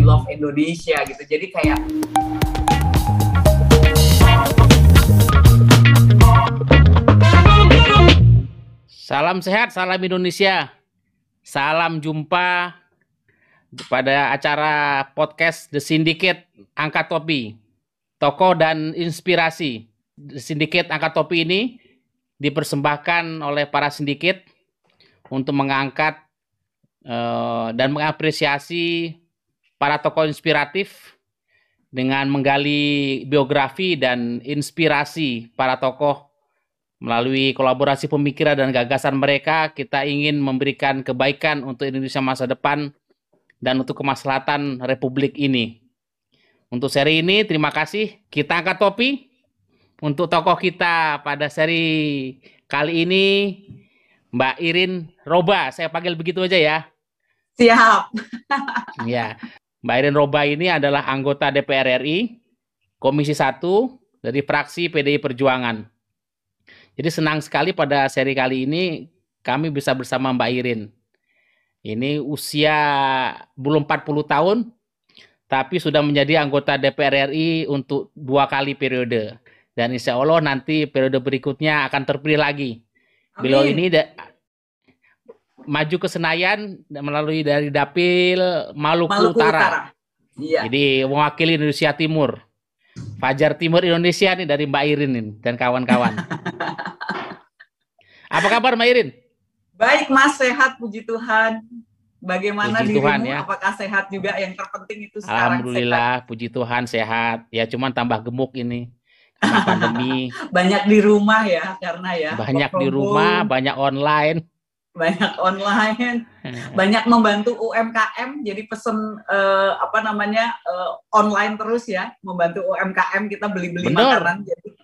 Love Indonesia gitu. Jadi kayak Salam sehat, salam Indonesia. Salam jumpa pada acara podcast The Syndicate Angkat Topi. Tokoh dan inspirasi. The Syndicate Angkat Topi ini dipersembahkan oleh para sindiket untuk mengangkat uh, dan mengapresiasi para tokoh inspiratif dengan menggali biografi dan inspirasi para tokoh Melalui kolaborasi pemikiran dan gagasan mereka, kita ingin memberikan kebaikan untuk Indonesia masa depan dan untuk kemaslahatan Republik ini. Untuk seri ini, terima kasih. Kita angkat topi untuk tokoh kita pada seri kali ini, Mbak Irin Roba. Saya panggil begitu aja ya. siap. Ya, Mbak Irin Roba ini adalah anggota DPR RI, Komisi 1 dari fraksi PDI Perjuangan. Jadi senang sekali pada seri kali ini kami bisa bersama Mbak Irin. Ini usia belum 40 tahun, tapi sudah menjadi anggota DPR RI untuk dua kali periode. Dan insya Allah nanti periode berikutnya akan terpilih lagi. Amin. Beliau ini maju ke Senayan melalui dari Dapil Maluku, Maluku Utara. Utara. Iya. Jadi mewakili Indonesia Timur. Fajar Timur Indonesia nih dari Mbak Irin nih, dan kawan-kawan. Apa kabar Mbak Irin? Baik Mas, sehat puji Tuhan. Bagaimana puji dirimu? Tuhan, ya. Apakah sehat juga? Yang terpenting itu sekarang Alhamdulillah, sehat. puji Tuhan sehat. Ya cuman tambah gemuk ini karena pandemi. banyak di rumah ya karena ya. Banyak di rumah, banyak online banyak online, banyak membantu UMKM. Jadi pesen uh, apa namanya uh, online terus ya, membantu UMKM kita beli-beli makanan. Jadi.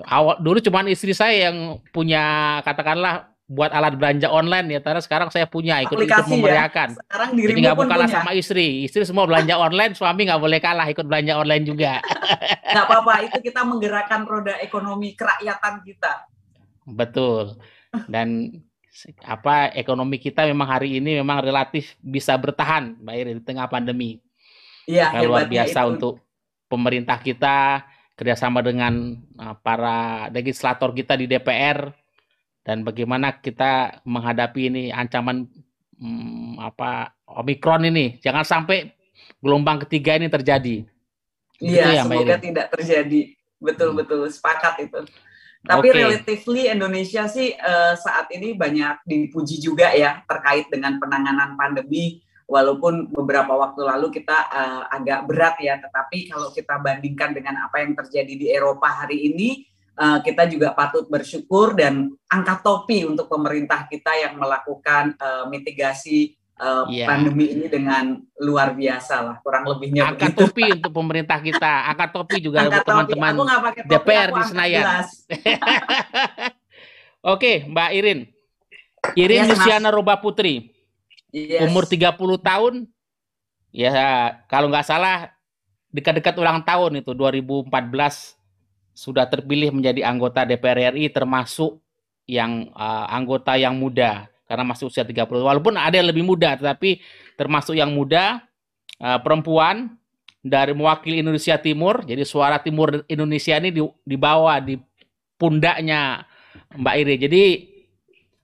Awal dulu cuma istri saya yang punya katakanlah buat alat belanja online ya, karena sekarang saya punya ikut ikut ya? memeriahkan. Ya? Sekarang Jadi nggak mau kalah sama istri, istri semua belanja online, suami nggak boleh kalah ikut belanja online juga. Nggak apa-apa, itu kita menggerakkan roda ekonomi kerakyatan kita. Betul. Dan apa ekonomi kita memang hari ini memang relatif bisa bertahan Mbak Iri di tengah pandemi. Iya, nah, luar biasa itu. untuk pemerintah kita kerjasama dengan uh, para legislator kita di DPR dan bagaimana kita menghadapi ini ancaman hmm, apa Omikron ini. Jangan sampai gelombang ketiga ini terjadi. Iya, ya, semoga tidak terjadi. Betul hmm. betul sepakat itu. Tapi okay. relatively Indonesia sih uh, saat ini banyak dipuji juga ya terkait dengan penanganan pandemi walaupun beberapa waktu lalu kita uh, agak berat ya tetapi kalau kita bandingkan dengan apa yang terjadi di Eropa hari ini uh, kita juga patut bersyukur dan angkat topi untuk pemerintah kita yang melakukan uh, mitigasi uh, yeah. pandemi ini dengan luar biasa lah kurang lebihnya angkat begitu. topi untuk pemerintah kita angkat topi juga angkat teman-teman DPR di Senayan. oke Mbak Irin. Irin yes, Luciana Roba Putri. Yes. umur 30 tahun. Ya kalau nggak salah dekat-dekat ulang tahun itu 2014 sudah terpilih menjadi anggota DPR RI termasuk yang uh, anggota yang muda karena masih usia 30. Walaupun ada yang lebih muda, tetapi termasuk yang muda, uh, perempuan dari mewakili Indonesia Timur. Jadi suara Timur Indonesia ini dibawa di pundaknya Mbak Irin. Jadi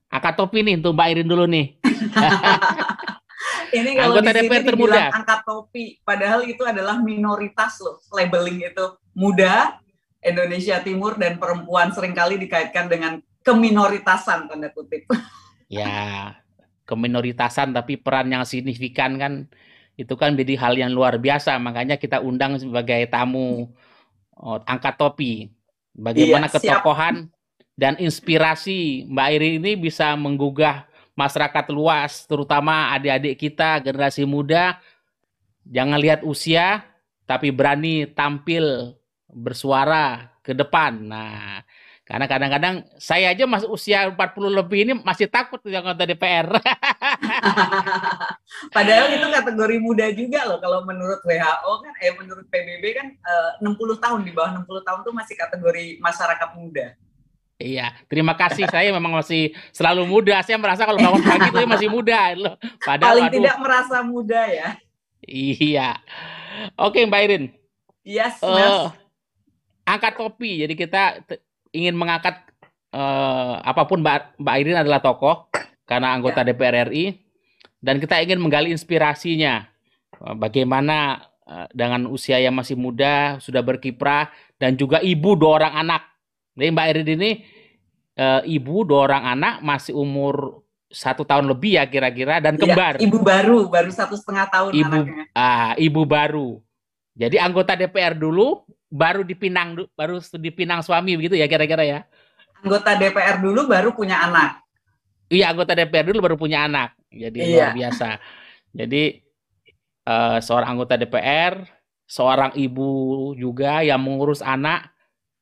angkat topi nih untuk Mbak Irin dulu nih. ini kalau Anggota di sini termuda. angkat topi, padahal itu adalah minoritas loh labeling itu muda Indonesia Timur dan perempuan sering kali dikaitkan dengan keminoritasan tanda kutip. ya keminoritasan tapi peran yang signifikan kan itu kan jadi hal yang luar biasa. Makanya kita undang sebagai tamu oh, angkat topi. Bagaimana iya, ketokohan dan inspirasi Mbak Iri ini bisa menggugah masyarakat luas terutama adik-adik kita generasi muda. Jangan lihat usia tapi berani tampil bersuara ke depan nah karena kadang-kadang saya aja masih usia 40 lebih ini masih takut yang anggota DPR. Padahal itu kategori muda juga loh kalau menurut WHO kan eh menurut PBB kan eh, 60 tahun di bawah 60 tahun tuh masih kategori masyarakat muda. Iya, terima kasih. saya memang masih selalu muda. Saya merasa kalau bangun pagi itu masih muda loh. Padahal paling aduh, tidak merasa muda ya. Iya. Oke, Mbak Irin. Yes, uh, angkat topi. Jadi kita ingin mengangkat uh, apa pun Mbak, Mbak Irin adalah tokoh karena anggota ya. DPR RI dan kita ingin menggali inspirasinya. Uh, bagaimana uh, dengan usia yang masih muda sudah berkiprah dan juga ibu dua orang anak jadi Mbak Irin ini e, ibu dua orang anak masih umur satu tahun lebih ya kira-kira dan iya, kembar. Ya, ibu baru, baru satu setengah tahun ibu, anaknya. Ah, ibu baru. Jadi anggota DPR dulu, baru dipinang, baru dipinang suami begitu ya kira-kira ya. Anggota DPR dulu baru punya anak. Iya, anggota DPR dulu baru punya anak. Jadi iya. luar biasa. Jadi uh, seorang anggota DPR, seorang ibu juga yang mengurus anak,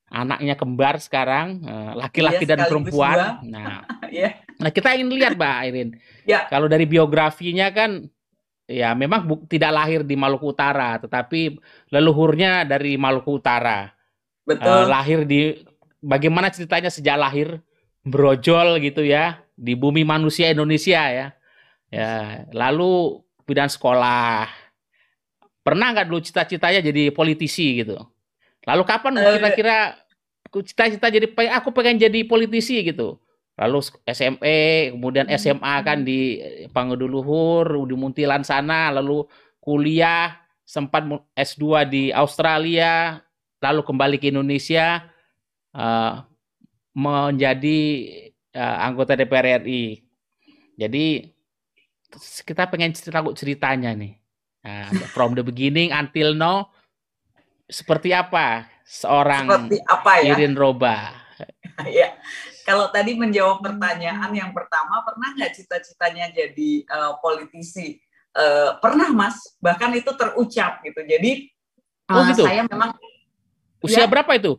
anaknya kembar sekarang, eh, laki-laki iya, dan perempuan. Dua. Nah, yeah. nah kita ingin lihat, Mbak Irin. Yeah. Kalau dari biografinya kan, ya memang bu, tidak lahir di Maluku Utara, tetapi leluhurnya dari Maluku Utara. Betul. Uh, lahir di, bagaimana ceritanya sejak lahir brojol gitu ya di bumi manusia Indonesia ya. Ya, lalu bidang sekolah. Pernah nggak dulu cita-citanya jadi politisi gitu? Lalu kapan eh, kira-kira cita-cita jadi aku pengen jadi politisi gitu. Lalu SMP, kemudian SMA kan di Panguduluhur, di Muntilan sana, lalu kuliah, sempat S2 di Australia, lalu kembali ke Indonesia uh, menjadi uh, anggota DPR RI. Jadi kita pengen cerita ceritanya nih. Nah, from the beginning until now seperti apa seorang Seperti apa ya? Irin Roba? ya, kalau tadi menjawab pertanyaan yang pertama, pernah nggak cita-citanya jadi uh, politisi? Uh, pernah, Mas. Bahkan itu terucap gitu. Jadi oh, uh, gitu? saya memang usia ya, berapa itu?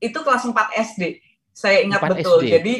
Itu kelas 4 SD. Saya ingat betul. SD. Jadi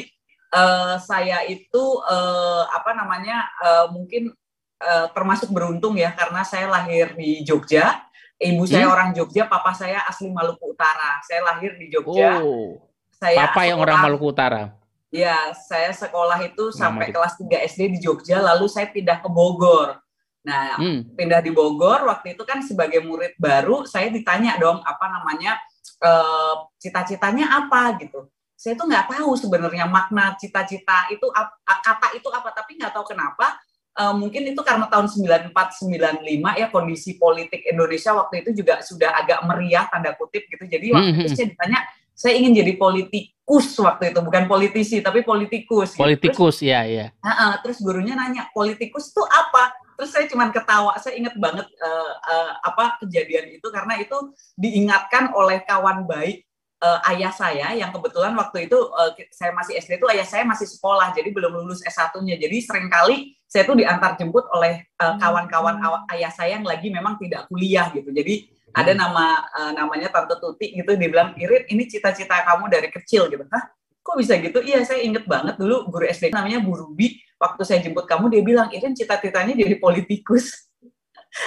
uh, saya itu uh, apa namanya? Uh, mungkin uh, termasuk beruntung ya karena saya lahir di Jogja Ibu saya hmm? orang Jogja, papa saya asli Maluku Utara. Saya lahir di Jogja. Oh, saya papa yang orang Maluku Utara. Ya, saya sekolah itu sampai kelas 3 SD di Jogja, lalu saya pindah ke Bogor. Nah, hmm. pindah di Bogor waktu itu kan sebagai murid baru, saya ditanya dong apa namanya eh, cita-citanya apa gitu. Saya tuh nggak tahu sebenarnya makna cita-cita itu kata itu apa, tapi nggak tahu kenapa uh, mungkin itu karena tahun 94 95 ya kondisi politik Indonesia waktu itu juga sudah agak meriah tanda kutip gitu. Jadi waktu mm -hmm. itu saya ditanya saya ingin jadi politikus waktu itu bukan politisi tapi politikus. Gitu. Politikus ya ya. Uh, uh, terus gurunya nanya politikus itu apa? Terus saya cuma ketawa. Saya ingat banget uh, uh, apa kejadian itu karena itu diingatkan oleh kawan baik uh, ayah saya yang kebetulan waktu itu uh, saya masih SD itu ayah saya masih sekolah jadi belum lulus S1-nya. Jadi sering kali saya tuh diantar jemput oleh uh, kawan-kawan ayah saya yang lagi memang tidak kuliah gitu. Jadi ada hmm. nama uh, namanya Tante Tuti gitu dia bilang Irit ini cita-cita kamu dari kecil gitu. Hah? Kok bisa gitu? Iya, saya inget banget dulu guru SD namanya Bu Ruby. Waktu saya jemput kamu dia bilang, "Irin cita-citanya jadi politikus."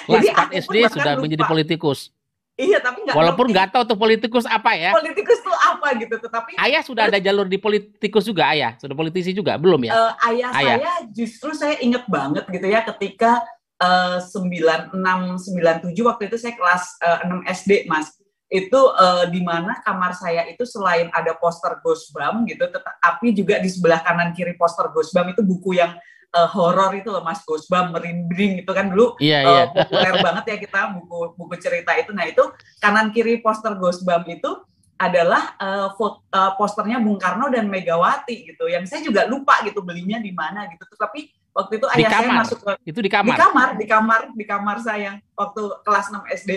Jadi SD sudah lupa. menjadi politikus. Iya, tapi nggak. Walaupun nggak tahu tuh politikus apa ya. Politikus tuh apa gitu, tetapi. Ayah sudah ada jalur di politikus juga, ayah sudah politisi juga, belum ya? Uh, ayah, ayah saya justru saya inget banget gitu ya, ketika uh, sembilan enam sembilan tujuh waktu itu saya kelas uh, 6 SD, mas. Itu uh, di mana kamar saya itu selain ada poster Gosbam gitu, tetapi juga di sebelah kanan kiri poster Gosbam itu buku yang uh, horor itu loh Mas Gosbam merinding itu kan dulu yeah, uh, yeah. populer banget ya kita buku buku cerita itu. Nah itu kanan kiri poster Gosbam itu adalah uh, foto, uh, posternya Bung Karno dan Megawati gitu. Yang saya juga lupa gitu belinya di mana gitu. Tapi waktu itu ayah saya masuk ke itu di kamar. Di kamar, di kamar, di kamar saya waktu kelas 6 SD.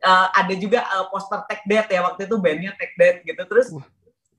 Uh, ada juga uh, poster Tech Dead ya waktu itu bandnya Tech Dead gitu terus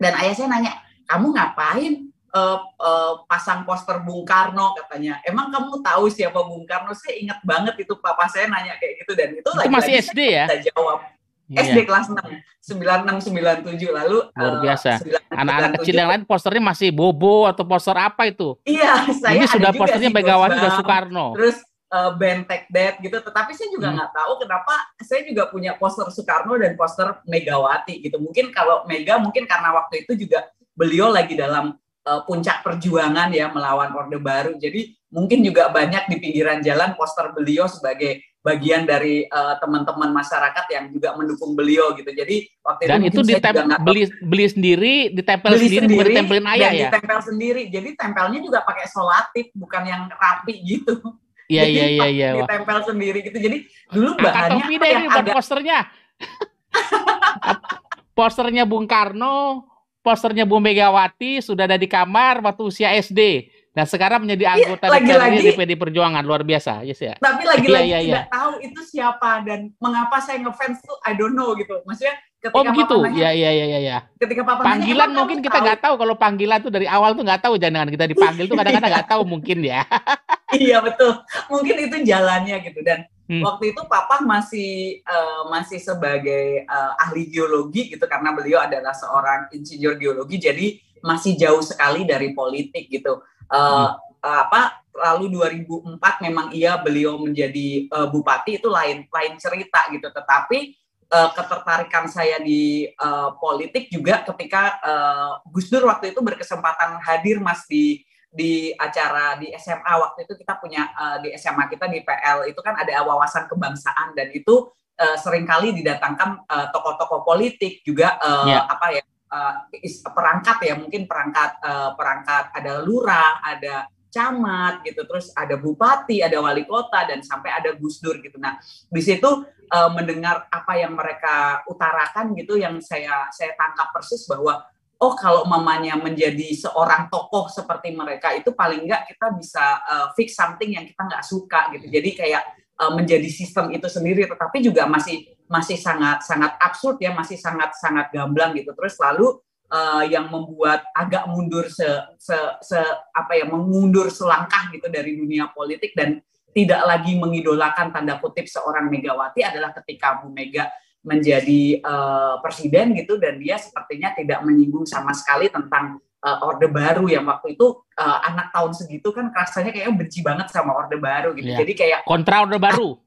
dan ayah saya nanya kamu ngapain uh, uh, pasang poster Bung Karno katanya. Emang kamu tahu siapa Bung Karno? Saya ingat banget itu papa saya nanya kayak gitu dan itu, itu lagi, masih SD ya? Jawab. Iya. SD kelas 6, 96 97 lalu luar eh, biasa. Anak-anak kecil yang lain posternya masih Bobo atau poster apa itu? Iya, saya Ini sudah posternya Megawati dan Soekarno. Terus uh, band Tech Dead gitu. Tetapi saya juga hmm. nggak hmm. tahu kenapa saya juga punya poster Soekarno dan poster Megawati gitu. Mungkin kalau Mega mungkin karena waktu itu juga beliau lagi dalam uh, puncak perjuangan ya melawan Orde Baru. Jadi mungkin juga banyak di pinggiran jalan poster beliau sebagai bagian dari uh, teman-teman masyarakat yang juga mendukung beliau gitu. Jadi waktu dan itu, itu ditempel beli beli sendiri, ditempel beli sendiri, sendiri ditempelin ayah ya. Ditempel sendiri. Jadi tempelnya juga pakai solatif, bukan yang rapi gitu. Iya iya iya iya. Ditempel sendiri gitu. Jadi dulu bahannya apa yang agak posternya. posternya Bung Karno, posternya Bu Megawati sudah ada di kamar waktu usia SD. Nah sekarang menjadi iya, anggota ya, lagi -lagi, di PD Perjuangan luar biasa, yes ya. Tapi lagi-lagi ya, ya, tidak tahu itu siapa dan mengapa saya ngefans tuh I don't know gitu. Maksudnya ketika oh begitu, ya ya ya ya ya. Ketika papa panggilan nanya, mungkin kita nggak tahu. tahu kalau panggilan tuh dari awal tuh nggak tahu jangan kita dipanggil tuh kadang-kadang nggak tahu mungkin ya. iya betul, mungkin itu jalannya gitu dan hmm. waktu itu papa masih uh, masih sebagai uh, ahli geologi gitu karena beliau adalah seorang insinyur geologi jadi masih jauh sekali dari politik gitu uh, hmm. apa lalu 2004 memang iya beliau menjadi uh, bupati itu lain lain cerita gitu tetapi uh, ketertarikan saya di uh, politik juga ketika uh, Gus Dur waktu itu berkesempatan hadir Mas di di acara di SMA waktu itu kita punya uh, di SMA kita di PL itu kan ada wawasan kebangsaan dan itu uh, sering kali didatangkan tokoh-tokoh politik juga uh, yeah. apa ya uh, perangkat ya mungkin perangkat uh, perangkat ada lurah ada camat gitu terus ada bupati ada wali kota dan sampai ada Gus Dur gitu. Nah di situ uh, mendengar apa yang mereka utarakan gitu yang saya saya tangkap persis bahwa oh kalau mamanya menjadi seorang tokoh seperti mereka itu paling enggak kita bisa uh, fix something yang kita nggak suka gitu. Jadi kayak uh, menjadi sistem itu sendiri tetapi juga masih masih sangat sangat absurd ya, masih sangat sangat gamblang gitu. Terus lalu uh, yang membuat agak mundur se, se, se apa ya mengundur selangkah gitu dari dunia politik dan tidak lagi mengidolakan tanda kutip seorang Megawati adalah ketika Bu Mega menjadi uh, presiden gitu dan dia sepertinya tidak menyinggung sama sekali tentang uh, orde baru yang waktu itu uh, anak tahun segitu kan rasanya kayak benci banget sama orde baru gitu. Ya. Jadi kayak kontra orde baru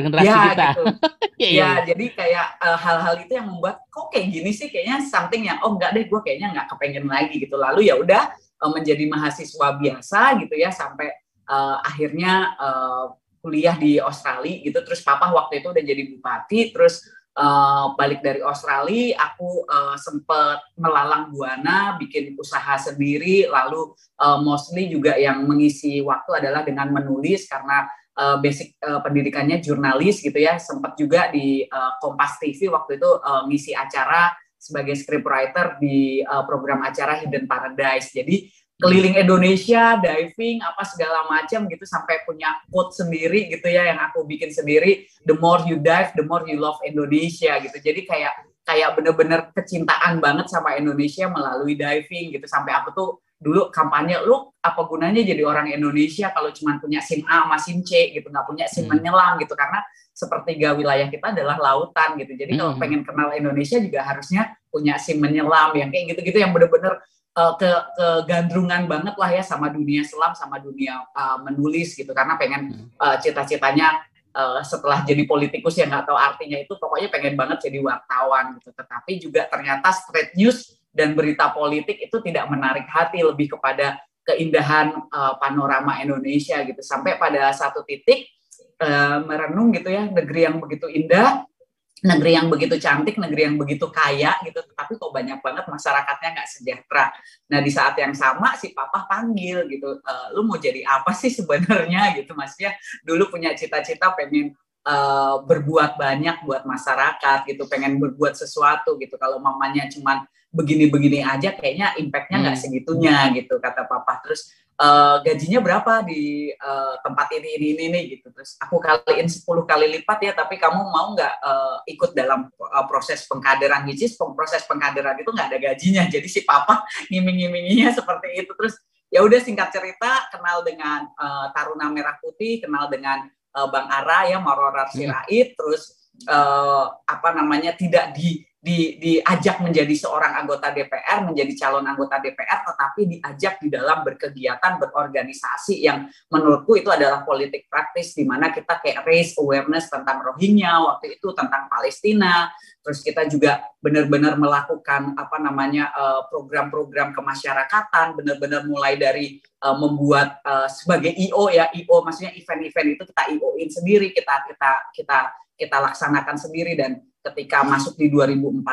generasi ya, kita. Gitu. ya, ya, jadi kayak hal eh, hal-hal itu yang membuat kok kayak gini sih kayaknya something yang oh enggak deh gue kayaknya nggak kepengen lagi gitu. Lalu ya udah uh, menjadi mahasiswa biasa gitu ya sampai uh, akhirnya uh, kuliah di Australia gitu. Terus papa waktu itu udah jadi bupati, terus uh, balik dari Australia, aku uh, sempet melalang buana, bikin usaha sendiri, lalu uh, mostly juga yang mengisi waktu adalah dengan menulis karena uh, basic uh, pendidikannya jurnalis gitu ya. Sempat juga di uh, Kompas TV waktu itu uh, ngisi acara sebagai scriptwriter di uh, program acara Hidden Paradise. Jadi keliling Indonesia diving apa segala macam gitu sampai punya quote sendiri gitu ya yang aku bikin sendiri. The more you dive the more you love Indonesia gitu. Jadi kayak kayak bener-bener kecintaan banget sama Indonesia melalui diving gitu. Sampai aku tuh dulu kampanye lu apa gunanya jadi orang Indonesia kalau cuma punya SIM A sama SIM C? gitu nggak punya SIM hmm. menyelam gitu karena sepertiga wilayah kita adalah lautan gitu. Jadi kalau hmm. pengen kenal Indonesia juga harusnya punya SIM menyelam yang kayak gitu-gitu yang bener-bener uh, ke kegandrungan banget lah ya sama dunia selam sama dunia uh, menulis gitu. Karena pengen uh, cita-citanya uh, setelah jadi politikus yang nggak tahu artinya itu pokoknya pengen banget jadi wartawan gitu. Tetapi juga ternyata straight news dan berita politik itu tidak menarik hati lebih kepada keindahan uh, panorama Indonesia gitu. Sampai pada satu titik uh, merenung gitu ya negeri yang begitu indah negeri yang begitu cantik negeri yang begitu kaya gitu. Tapi kok banyak banget masyarakatnya nggak sejahtera. Nah di saat yang sama si papa panggil gitu e, lu mau jadi apa sih sebenarnya? Gitu maksudnya dulu punya cita-cita pengen uh, berbuat banyak buat masyarakat gitu pengen berbuat sesuatu gitu. Kalau mamanya cuman begini-begini aja kayaknya impactnya nggak hmm. segitunya gitu kata papa terus uh, gajinya berapa di uh, tempat ini ini ini nih gitu terus aku kaliin 10 kali lipat ya tapi kamu mau nggak uh, ikut dalam uh, proses pengkaderan which is proses pengkaderan itu nggak ada gajinya jadi si papa ngiming-ngiminginya seperti itu terus ya udah singkat cerita kenal dengan uh, Taruna Merah Putih kenal dengan uh, Bang Ara ya Marorar hmm. Sirait hmm. terus uh, apa namanya tidak di di, diajak menjadi seorang anggota DPR, menjadi calon anggota DPR, tetapi diajak di dalam berkegiatan, berorganisasi yang menurutku itu adalah politik praktis, di mana kita kayak raise awareness tentang Rohingya waktu itu, tentang Palestina, terus kita juga benar-benar melakukan apa namanya eh, program-program kemasyarakatan, benar-benar mulai dari uh, membuat uh, sebagai IO ya, IO maksudnya event-event itu kita IO-in sendiri, kita kita kita kita laksanakan sendiri dan ketika masuk di 2014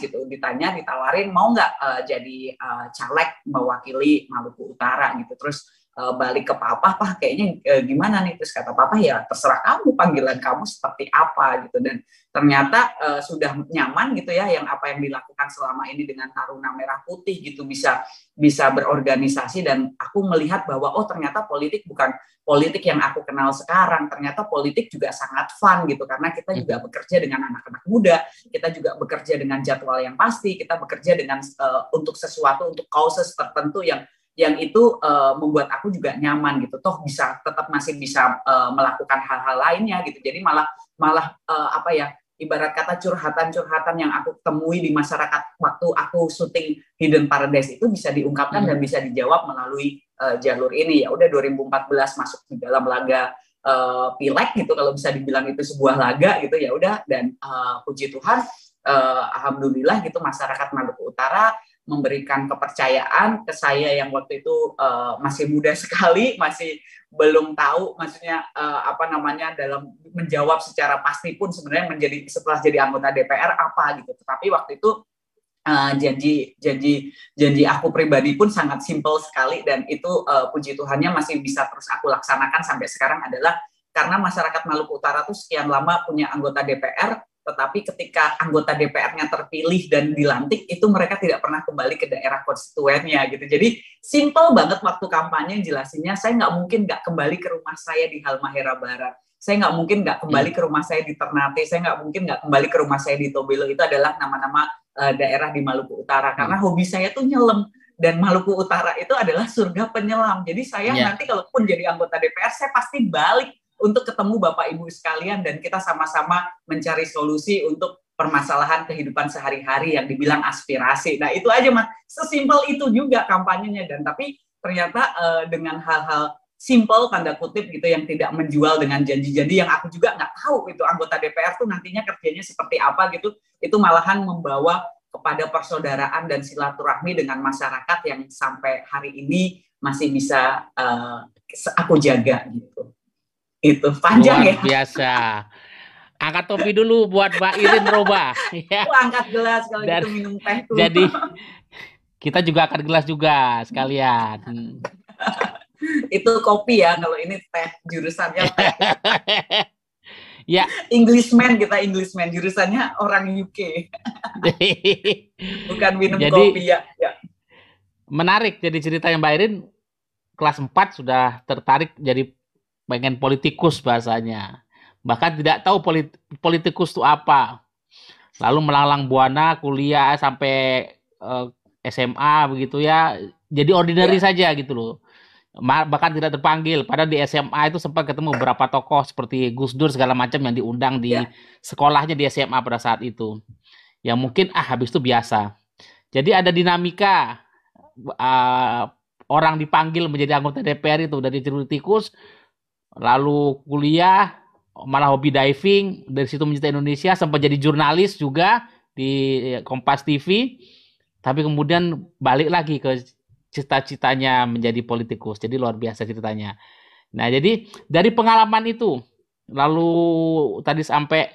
gitu ditanya ditawarin mau nggak uh, jadi uh, caleg mewakili Maluku Utara gitu. Terus uh, balik ke papa pah kayaknya uh, gimana nih? Terus kata papa ya terserah kamu panggilan kamu seperti apa gitu. Dan ternyata uh, sudah nyaman gitu ya yang apa yang dilakukan selama ini dengan Taruna Merah Putih gitu bisa bisa berorganisasi. Dan aku melihat bahwa oh ternyata politik bukan politik yang aku kenal sekarang ternyata politik juga sangat fun gitu. Karena kita hmm. juga bekerja dengan anak-anak muda kita juga bekerja dengan jadwal yang pasti kita bekerja dengan uh, untuk sesuatu untuk causes tertentu yang yang itu uh, membuat aku juga nyaman gitu. Toh bisa tetap masih bisa uh, melakukan hal-hal lainnya gitu. Jadi malah malah uh, apa ya ibarat kata curhatan-curhatan yang aku temui di masyarakat waktu aku syuting Hidden Paradise itu bisa diungkapkan hmm. dan bisa dijawab melalui uh, jalur ini. Ya udah 2014 masuk di dalam laga uh, pileg gitu kalau bisa dibilang itu sebuah laga gitu ya udah. Dan uh, puji Tuhan uh, alhamdulillah gitu masyarakat Maluku Utara memberikan kepercayaan ke saya yang waktu itu uh, masih muda sekali, masih belum tahu maksudnya uh, apa namanya dalam menjawab secara pasti pun sebenarnya menjadi setelah jadi anggota DPR apa gitu. Tetapi waktu itu uh, janji janji janji aku pribadi pun sangat simpel sekali dan itu uh, puji Tuhannya masih bisa terus aku laksanakan sampai sekarang adalah karena masyarakat Maluku Utara tuh sekian lama punya anggota DPR tetapi ketika anggota DPR-nya terpilih dan dilantik itu mereka tidak pernah kembali ke daerah konstituennya gitu. Jadi simple banget waktu kampanye jelasinnya saya nggak mungkin nggak kembali ke rumah saya di Halmahera Barat. Saya nggak mungkin nggak kembali hmm. ke rumah saya di Ternate. Saya nggak mungkin nggak kembali ke rumah saya di Tobelo. Itu adalah nama-nama uh, daerah di Maluku Utara karena hmm. hobi saya tuh nyelam dan Maluku Utara itu adalah surga penyelam. Jadi saya yeah. nanti kalaupun jadi anggota DPR saya pasti balik untuk ketemu Bapak Ibu sekalian dan kita sama-sama mencari solusi untuk permasalahan kehidupan sehari-hari yang dibilang aspirasi. Nah itu aja mas, sesimpel itu juga kampanyenya dan tapi ternyata uh, dengan hal-hal simple tanda kutip gitu yang tidak menjual dengan janji-janji yang aku juga nggak tahu itu anggota DPR tuh nantinya kerjanya seperti apa gitu itu malahan membawa kepada persaudaraan dan silaturahmi dengan masyarakat yang sampai hari ini masih bisa uh, aku jaga gitu. Itu panjang Luar ya. biasa. Angkat topi dulu buat Mbak Irin Roba. ya. Aku angkat gelas kalau Dan, gitu minum teh tuh. Jadi kita juga akan gelas juga sekalian. itu kopi ya, kalau ini teh jurusannya teh. ya. Englishman kita Englishman jurusannya orang UK. Bukan minum jadi, kopi ya. ya. Menarik jadi cerita yang Mbak Irin kelas 4 sudah tertarik jadi pengen politikus bahasanya. Bahkan tidak tahu polit politikus itu apa. Lalu melalang buana kuliah sampai uh, eh, SMA begitu ya. Jadi ordinary ya. saja gitu loh. Bahkan tidak terpanggil. Padahal di SMA itu sempat ketemu beberapa tokoh seperti Gus Dur segala macam yang diundang di ya. sekolahnya di SMA pada saat itu. Yang mungkin ah habis itu biasa. Jadi ada dinamika uh, orang dipanggil menjadi anggota DPR itu dari tikus lalu kuliah malah hobi diving dari situ mencintai Indonesia sempat jadi jurnalis juga di Kompas TV tapi kemudian balik lagi ke cita-citanya menjadi politikus. Jadi luar biasa ceritanya. Nah jadi dari pengalaman itu lalu tadi sampai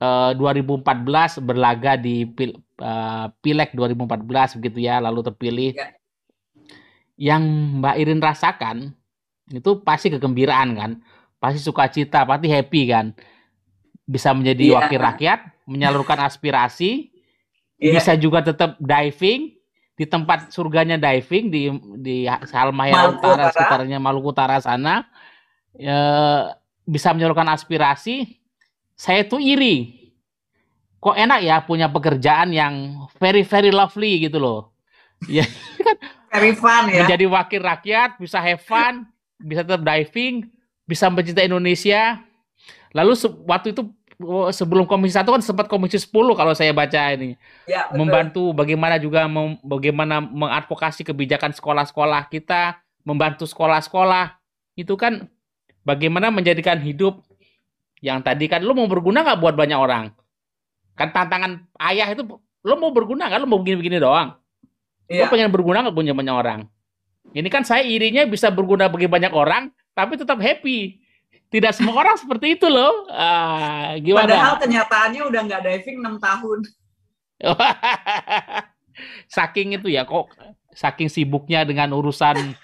eh, 2014 berlaga di pil, uh, pileg 2014 begitu ya lalu terpilih. Ya. yang Mbak Irin rasakan itu pasti kegembiraan kan pasti sukacita pasti happy kan. Bisa menjadi yeah. wakil rakyat menyalurkan aspirasi yeah. bisa juga tetap diving di tempat surganya diving di di Halmahera Utara sekitarnya Maluku Utara sana. E, bisa menyalurkan aspirasi. Saya tuh iri. Kok enak ya punya pekerjaan yang very very lovely gitu loh. Ya kan? Very fun ya. Menjadi wakil rakyat bisa have fun bisa tetap diving, bisa mencintai Indonesia. Lalu waktu itu oh, sebelum komisi satu kan sempat komisi 10 kalau saya baca ini. Ya, betul. Membantu bagaimana juga mem, bagaimana mengadvokasi kebijakan sekolah-sekolah kita, membantu sekolah-sekolah. Itu kan bagaimana menjadikan hidup yang tadi kan lo mau berguna nggak buat banyak orang? Kan tantangan ayah itu lo mau berguna kan lo mau begini-begini doang. Ya. Lo pengen berguna nggak punya banyak orang? Ini kan saya irinya bisa berguna bagi banyak orang, tapi tetap happy. Tidak semua orang seperti itu loh. Uh, gimana? Padahal kenyataannya udah nggak diving 6 tahun. saking itu ya kok saking sibuknya dengan urusan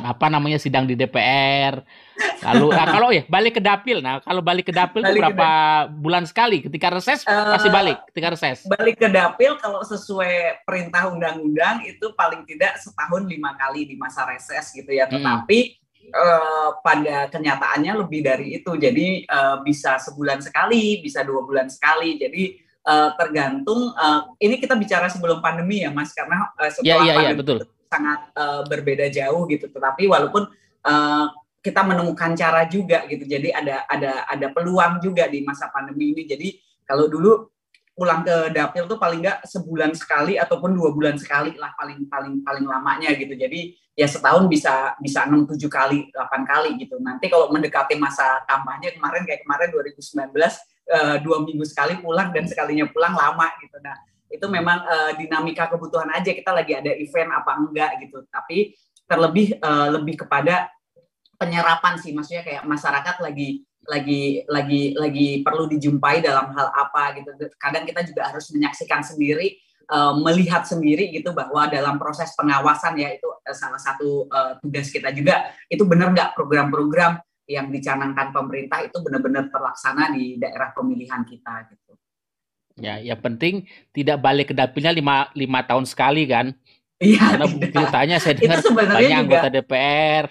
apa namanya sidang di DPR. Lalu nah, kalau ya balik ke dapil. Nah, kalau balik ke dapil balik itu berapa bulan sekali? Ketika reses uh, pasti balik ketika reses. Balik ke dapil kalau sesuai perintah undang-undang itu paling tidak setahun lima kali di masa reses gitu ya. Tetapi hmm uh, pada kenyataannya lebih dari itu. Jadi uh, bisa sebulan sekali, bisa dua bulan sekali. Jadi uh, tergantung. Uh, ini kita bicara sebelum pandemi ya, Mas, karena uh, setelah yeah, yeah, pandemi yeah, betul. Sangat uh, berbeda jauh gitu. Tetapi walaupun uh, kita menemukan cara juga gitu. Jadi ada ada ada peluang juga di masa pandemi ini. Jadi kalau dulu pulang ke dapil tuh paling nggak sebulan sekali ataupun dua bulan sekali lah paling paling paling lamanya gitu jadi ya setahun bisa bisa enam tujuh kali delapan kali gitu nanti kalau mendekati masa kampanye kemarin kayak kemarin 2019 uh, dua minggu sekali pulang dan sekalinya pulang lama gitu nah itu memang uh, dinamika kebutuhan aja kita lagi ada event apa enggak gitu tapi terlebih uh, lebih kepada penyerapan sih maksudnya kayak masyarakat lagi lagi lagi lagi perlu dijumpai dalam hal apa gitu. Kadang kita juga harus menyaksikan sendiri, uh, melihat sendiri gitu bahwa dalam proses pengawasan ya itu salah satu uh, tugas kita juga. Itu benar nggak program-program yang dicanangkan pemerintah itu benar-benar terlaksana di daerah pemilihan kita gitu. Ya, yang penting tidak balik ke dapilnya lima, lima tahun sekali kan. Iya. Karena beritanya saya dengar banyak anggota DPR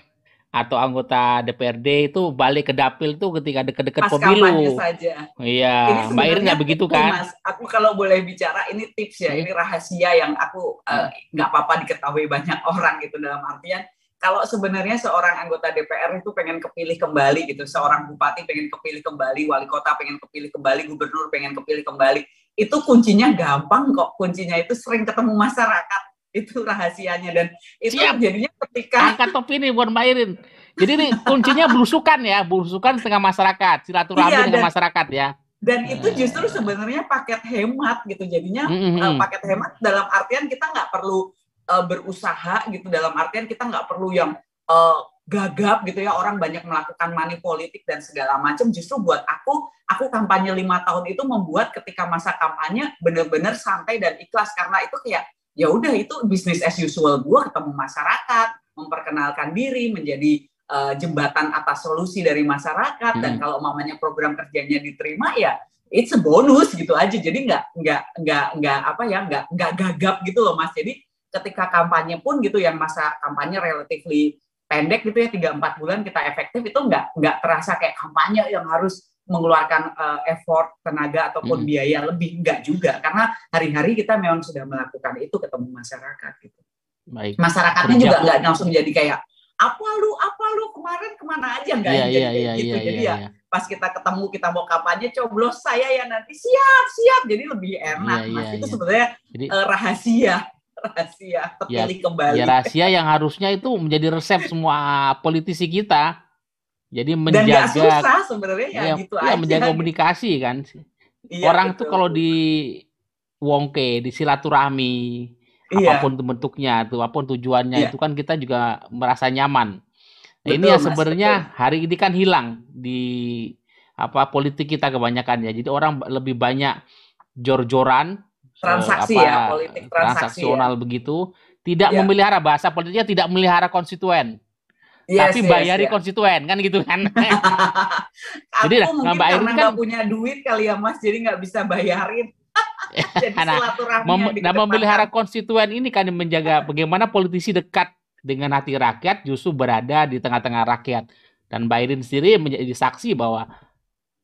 atau anggota DPRD itu balik ke dapil tuh ketika deket-deket pemilu. saja. Iya, Mbak Irin nggak begitu kan? Mas, aku kalau boleh bicara ini tips ya, hmm. ini rahasia yang aku eh, nggak uh, apa-apa diketahui banyak orang gitu dalam artian kalau sebenarnya seorang anggota DPR itu pengen kepilih kembali gitu, seorang bupati pengen kepilih kembali, wali kota pengen kepilih kembali, gubernur pengen kepilih kembali, itu kuncinya gampang kok. Kuncinya itu sering ketemu masyarakat itu rahasianya dan itu Siap. jadinya ketika angkat topi buat Mbak Irin. Jadi ini kuncinya belusukan ya, belusukan setengah masyarakat, silaturahmi iya, dengan dan, masyarakat ya. Dan itu justru sebenarnya paket hemat gitu. Jadinya mm -hmm. uh, paket hemat dalam artian kita nggak perlu uh, berusaha gitu. Dalam artian kita nggak perlu yang uh, gagap gitu ya orang banyak melakukan money politik dan segala macam justru buat aku aku kampanye lima tahun itu membuat ketika masa kampanye benar-benar santai dan ikhlas karena itu kayak ya udah itu bisnis as usual gue ketemu masyarakat memperkenalkan diri menjadi uh, jembatan atas solusi dari masyarakat hmm. dan kalau mamanya program kerjanya diterima ya it's a bonus gitu aja jadi nggak nggak nggak nggak apa ya nggak nggak gagap gitu loh mas jadi ketika kampanye pun gitu yang masa kampanye relatively pendek gitu ya tiga empat bulan kita efektif itu nggak nggak terasa kayak kampanye yang harus mengeluarkan uh, effort, tenaga ataupun hmm. biaya lebih enggak juga karena hari-hari kita memang sudah melakukan itu ketemu masyarakat gitu. Baik. Masyarakatnya Kerja. juga nggak langsung jadi kayak apa lu apa lu kemarin ke mana aja enggak yeah, jadi yeah, kayak yeah, gitu. Yeah, jadi yeah, ya yeah. pas kita ketemu kita mau kampanye coblos saya ya nanti siap siap jadi lebih enak. Yeah, Mas yeah, itu yeah. sebenarnya jadi, uh, rahasia rahasia terpilih ya, kembali. Ya rahasia yang harusnya itu menjadi resep semua politisi kita jadi menjaga Dan susah sebenarnya ya, ya gitu ya, aja. menjaga komunikasi kan. Iya, Orang betul. tuh kalau di wongke, di silaturahmi, iya. apa pun bentuknya, tuh apa pun tujuannya iya. itu kan kita juga merasa nyaman. Nah, betul, ini ya sebenarnya hari ini kan hilang di apa politik kita kebanyakan ya. Jadi orang lebih banyak jor-joran transaksi apa, ya politik transaksi transaksional ya. begitu, tidak ya. memelihara bahasa politiknya tidak memelihara konstituen. Yes, tapi bayari yes, konstituen kan gitu kan. jadi lah, mungkin Mbak karena kan punya duit kali ya Mas, jadi nggak bisa bayarin. jadi nah, mem nah memelihara konstituen ini kan menjaga bagaimana politisi dekat dengan hati rakyat justru berada di tengah-tengah rakyat. Dan Mbak Irin sendiri menjadi saksi bahwa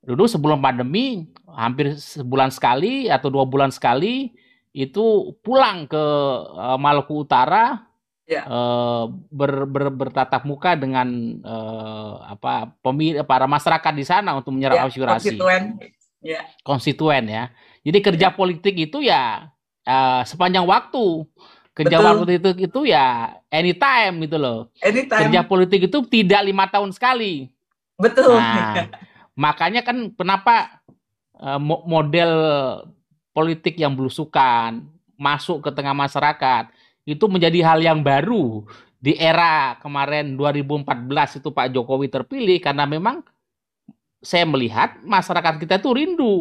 dulu sebelum pandemi hampir sebulan sekali atau dua bulan sekali itu pulang ke uh, Maluku Utara ya. uh, ber, ber, bertatap muka dengan uh, apa pemilih para masyarakat di sana untuk menyerap ya, aspirasi. yeah. konstituen ya. Jadi kerja yeah. politik itu ya uh, sepanjang waktu. Kerja politik itu, itu ya anytime gitu loh. Anytime. Kerja politik itu tidak lima tahun sekali. Betul. Nah, makanya kan kenapa uh, model politik yang belusukan masuk ke tengah masyarakat itu menjadi hal yang baru di era kemarin 2014 itu Pak Jokowi terpilih karena memang saya melihat masyarakat kita itu rindu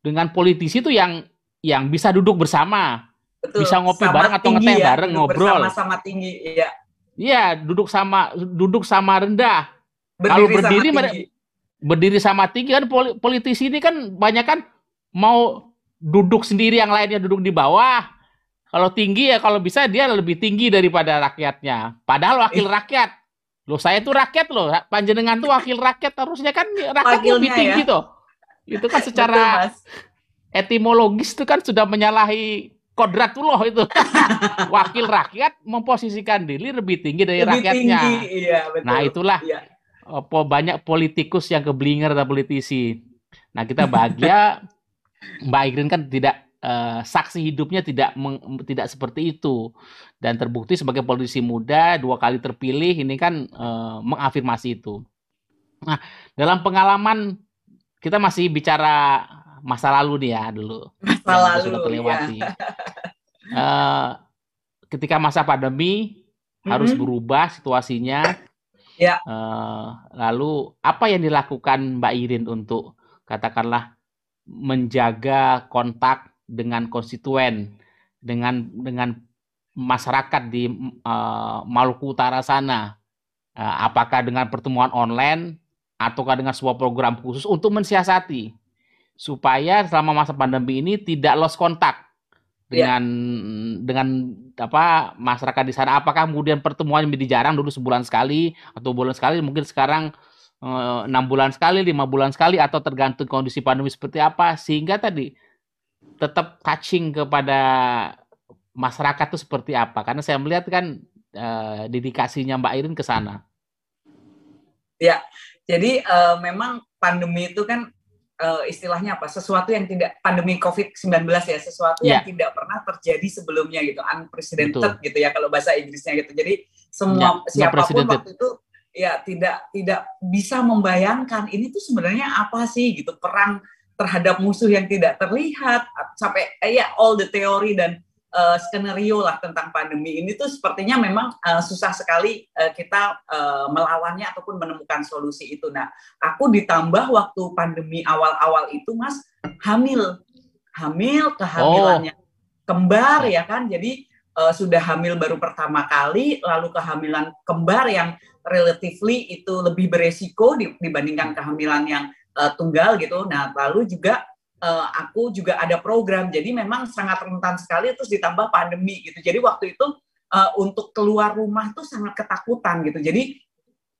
dengan politisi itu yang yang bisa duduk bersama, Betul, bisa ngopi bareng atau ngeteh ya, bareng ngobrol. Sama-sama tinggi, iya. Iya, duduk sama duduk sama rendah. Berdiri Kalau berdiri sama tinggi. Berdiri sama tinggi kan politisi ini kan banyak kan mau duduk sendiri yang lainnya duduk di bawah. Kalau tinggi ya kalau bisa dia lebih tinggi daripada rakyatnya. Padahal wakil rakyat. Loh saya tuh rakyat loh. Panjenengan tuh wakil rakyat harusnya kan rakyat Wakilnya lebih tinggi ya? tuh. Itu kan secara Betul, etimologis itu kan sudah menyalahi kodratullah itu. wakil rakyat memposisikan diri lebih tinggi dari lebih rakyatnya. Tinggi, iya, betul. Nah itulah iya. Apa banyak politikus yang keblinger dan politisi. Nah kita bahagia Mbak Igrin kan tidak uh, saksi hidupnya tidak meng, tidak seperti itu dan terbukti sebagai politisi muda dua kali terpilih ini kan uh, mengafirmasi itu. Nah, dalam pengalaman kita masih bicara masa lalu nih ya dulu. Masa lalu sudah terlewati. Ya. Uh, ketika masa pandemi mm-hmm. harus berubah situasinya. Ya. Uh, lalu apa yang dilakukan Mbak Irin untuk katakanlah menjaga kontak dengan konstituen, dengan dengan masyarakat di uh, Maluku Utara sana. Uh, apakah dengan pertemuan online ataukah dengan sebuah program khusus untuk mensiasati supaya selama masa pandemi ini tidak lost kontak dengan yeah. dengan apa masyarakat di sana apakah kemudian pertemuan menjadi jarang dulu sebulan sekali atau bulan sekali mungkin sekarang eh, enam bulan sekali lima bulan sekali atau tergantung kondisi pandemi seperti apa sehingga tadi tetap touching kepada masyarakat itu seperti apa? Karena saya melihat kan uh, dedikasinya Mbak Irin ke sana. Ya, jadi uh, memang pandemi itu kan uh, istilahnya apa? Sesuatu yang tidak pandemi COVID-19 ya, sesuatu ya. yang tidak pernah terjadi sebelumnya gitu, unprecedented Betul. gitu ya kalau bahasa Inggrisnya gitu. Jadi semua ya, siapa pun waktu itu ya tidak tidak bisa membayangkan ini tuh sebenarnya apa sih gitu perang terhadap musuh yang tidak terlihat sampai eh, ya all the teori dan uh, skenario lah tentang pandemi ini tuh sepertinya memang uh, susah sekali uh, kita uh, melawannya ataupun menemukan solusi itu. Nah, aku ditambah waktu pandemi awal-awal itu Mas hamil, hamil kehamilannya oh. kembar ya kan. Jadi uh, sudah hamil baru pertama kali, lalu kehamilan kembar yang relatively itu lebih beresiko dibandingkan kehamilan yang uh, tunggal gitu. Nah, lalu juga uh, aku juga ada program. Jadi memang sangat rentan sekali terus ditambah pandemi gitu. Jadi waktu itu uh, untuk keluar rumah tuh sangat ketakutan gitu. Jadi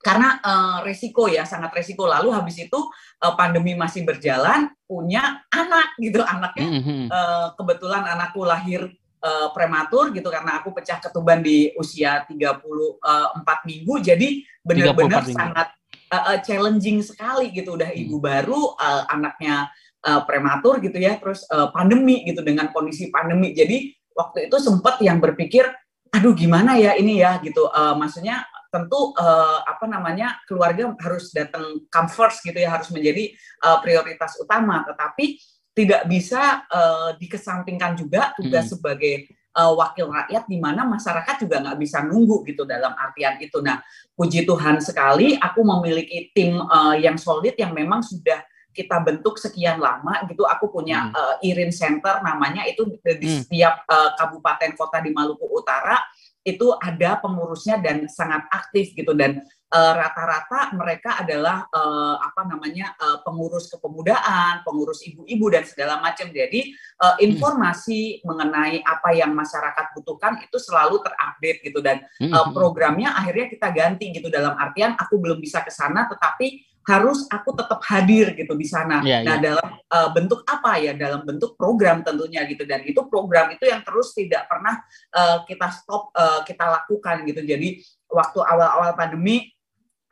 karena uh, resiko ya sangat resiko lalu habis itu uh, pandemi masih berjalan punya anak gitu anaknya uh, kebetulan anakku lahir uh, prematur gitu karena aku pecah ketuban di usia 34 minggu jadi benar-benar sangat uh, challenging sekali gitu udah hmm. ibu baru uh, anaknya uh, prematur gitu ya terus uh, pandemi gitu dengan kondisi pandemi jadi waktu itu sempat yang berpikir aduh gimana ya ini ya gitu uh, maksudnya tentu uh, apa namanya keluarga harus datang come first gitu ya harus menjadi uh, prioritas utama tetapi tidak bisa uh, dikesampingkan juga tugas hmm. sebagai uh, wakil rakyat di mana masyarakat juga nggak bisa nunggu gitu dalam artian itu. Nah, puji Tuhan sekali aku memiliki tim uh, yang solid yang memang sudah kita bentuk sekian lama gitu. Aku punya hmm. uh, Irin Center namanya itu di hmm. setiap uh, kabupaten kota di Maluku Utara itu ada pengurusnya dan sangat aktif gitu dan Eh, rata-rata uh, mereka adalah uh, apa namanya uh, pengurus kepemudaan, pengurus ibu-ibu dan segala macam. Jadi uh, informasi hmm. mengenai apa yang masyarakat butuhkan itu selalu terupdate gitu dan uh, programnya akhirnya kita ganti gitu dalam artian aku belum bisa ke sana tetapi harus aku tetap hadir gitu di sana. Yeah, nah, yeah. dalam uh, bentuk apa ya? Dalam bentuk program tentunya gitu dan itu program itu yang terus tidak pernah uh, kita stop uh, kita lakukan gitu. Jadi waktu awal-awal pandemi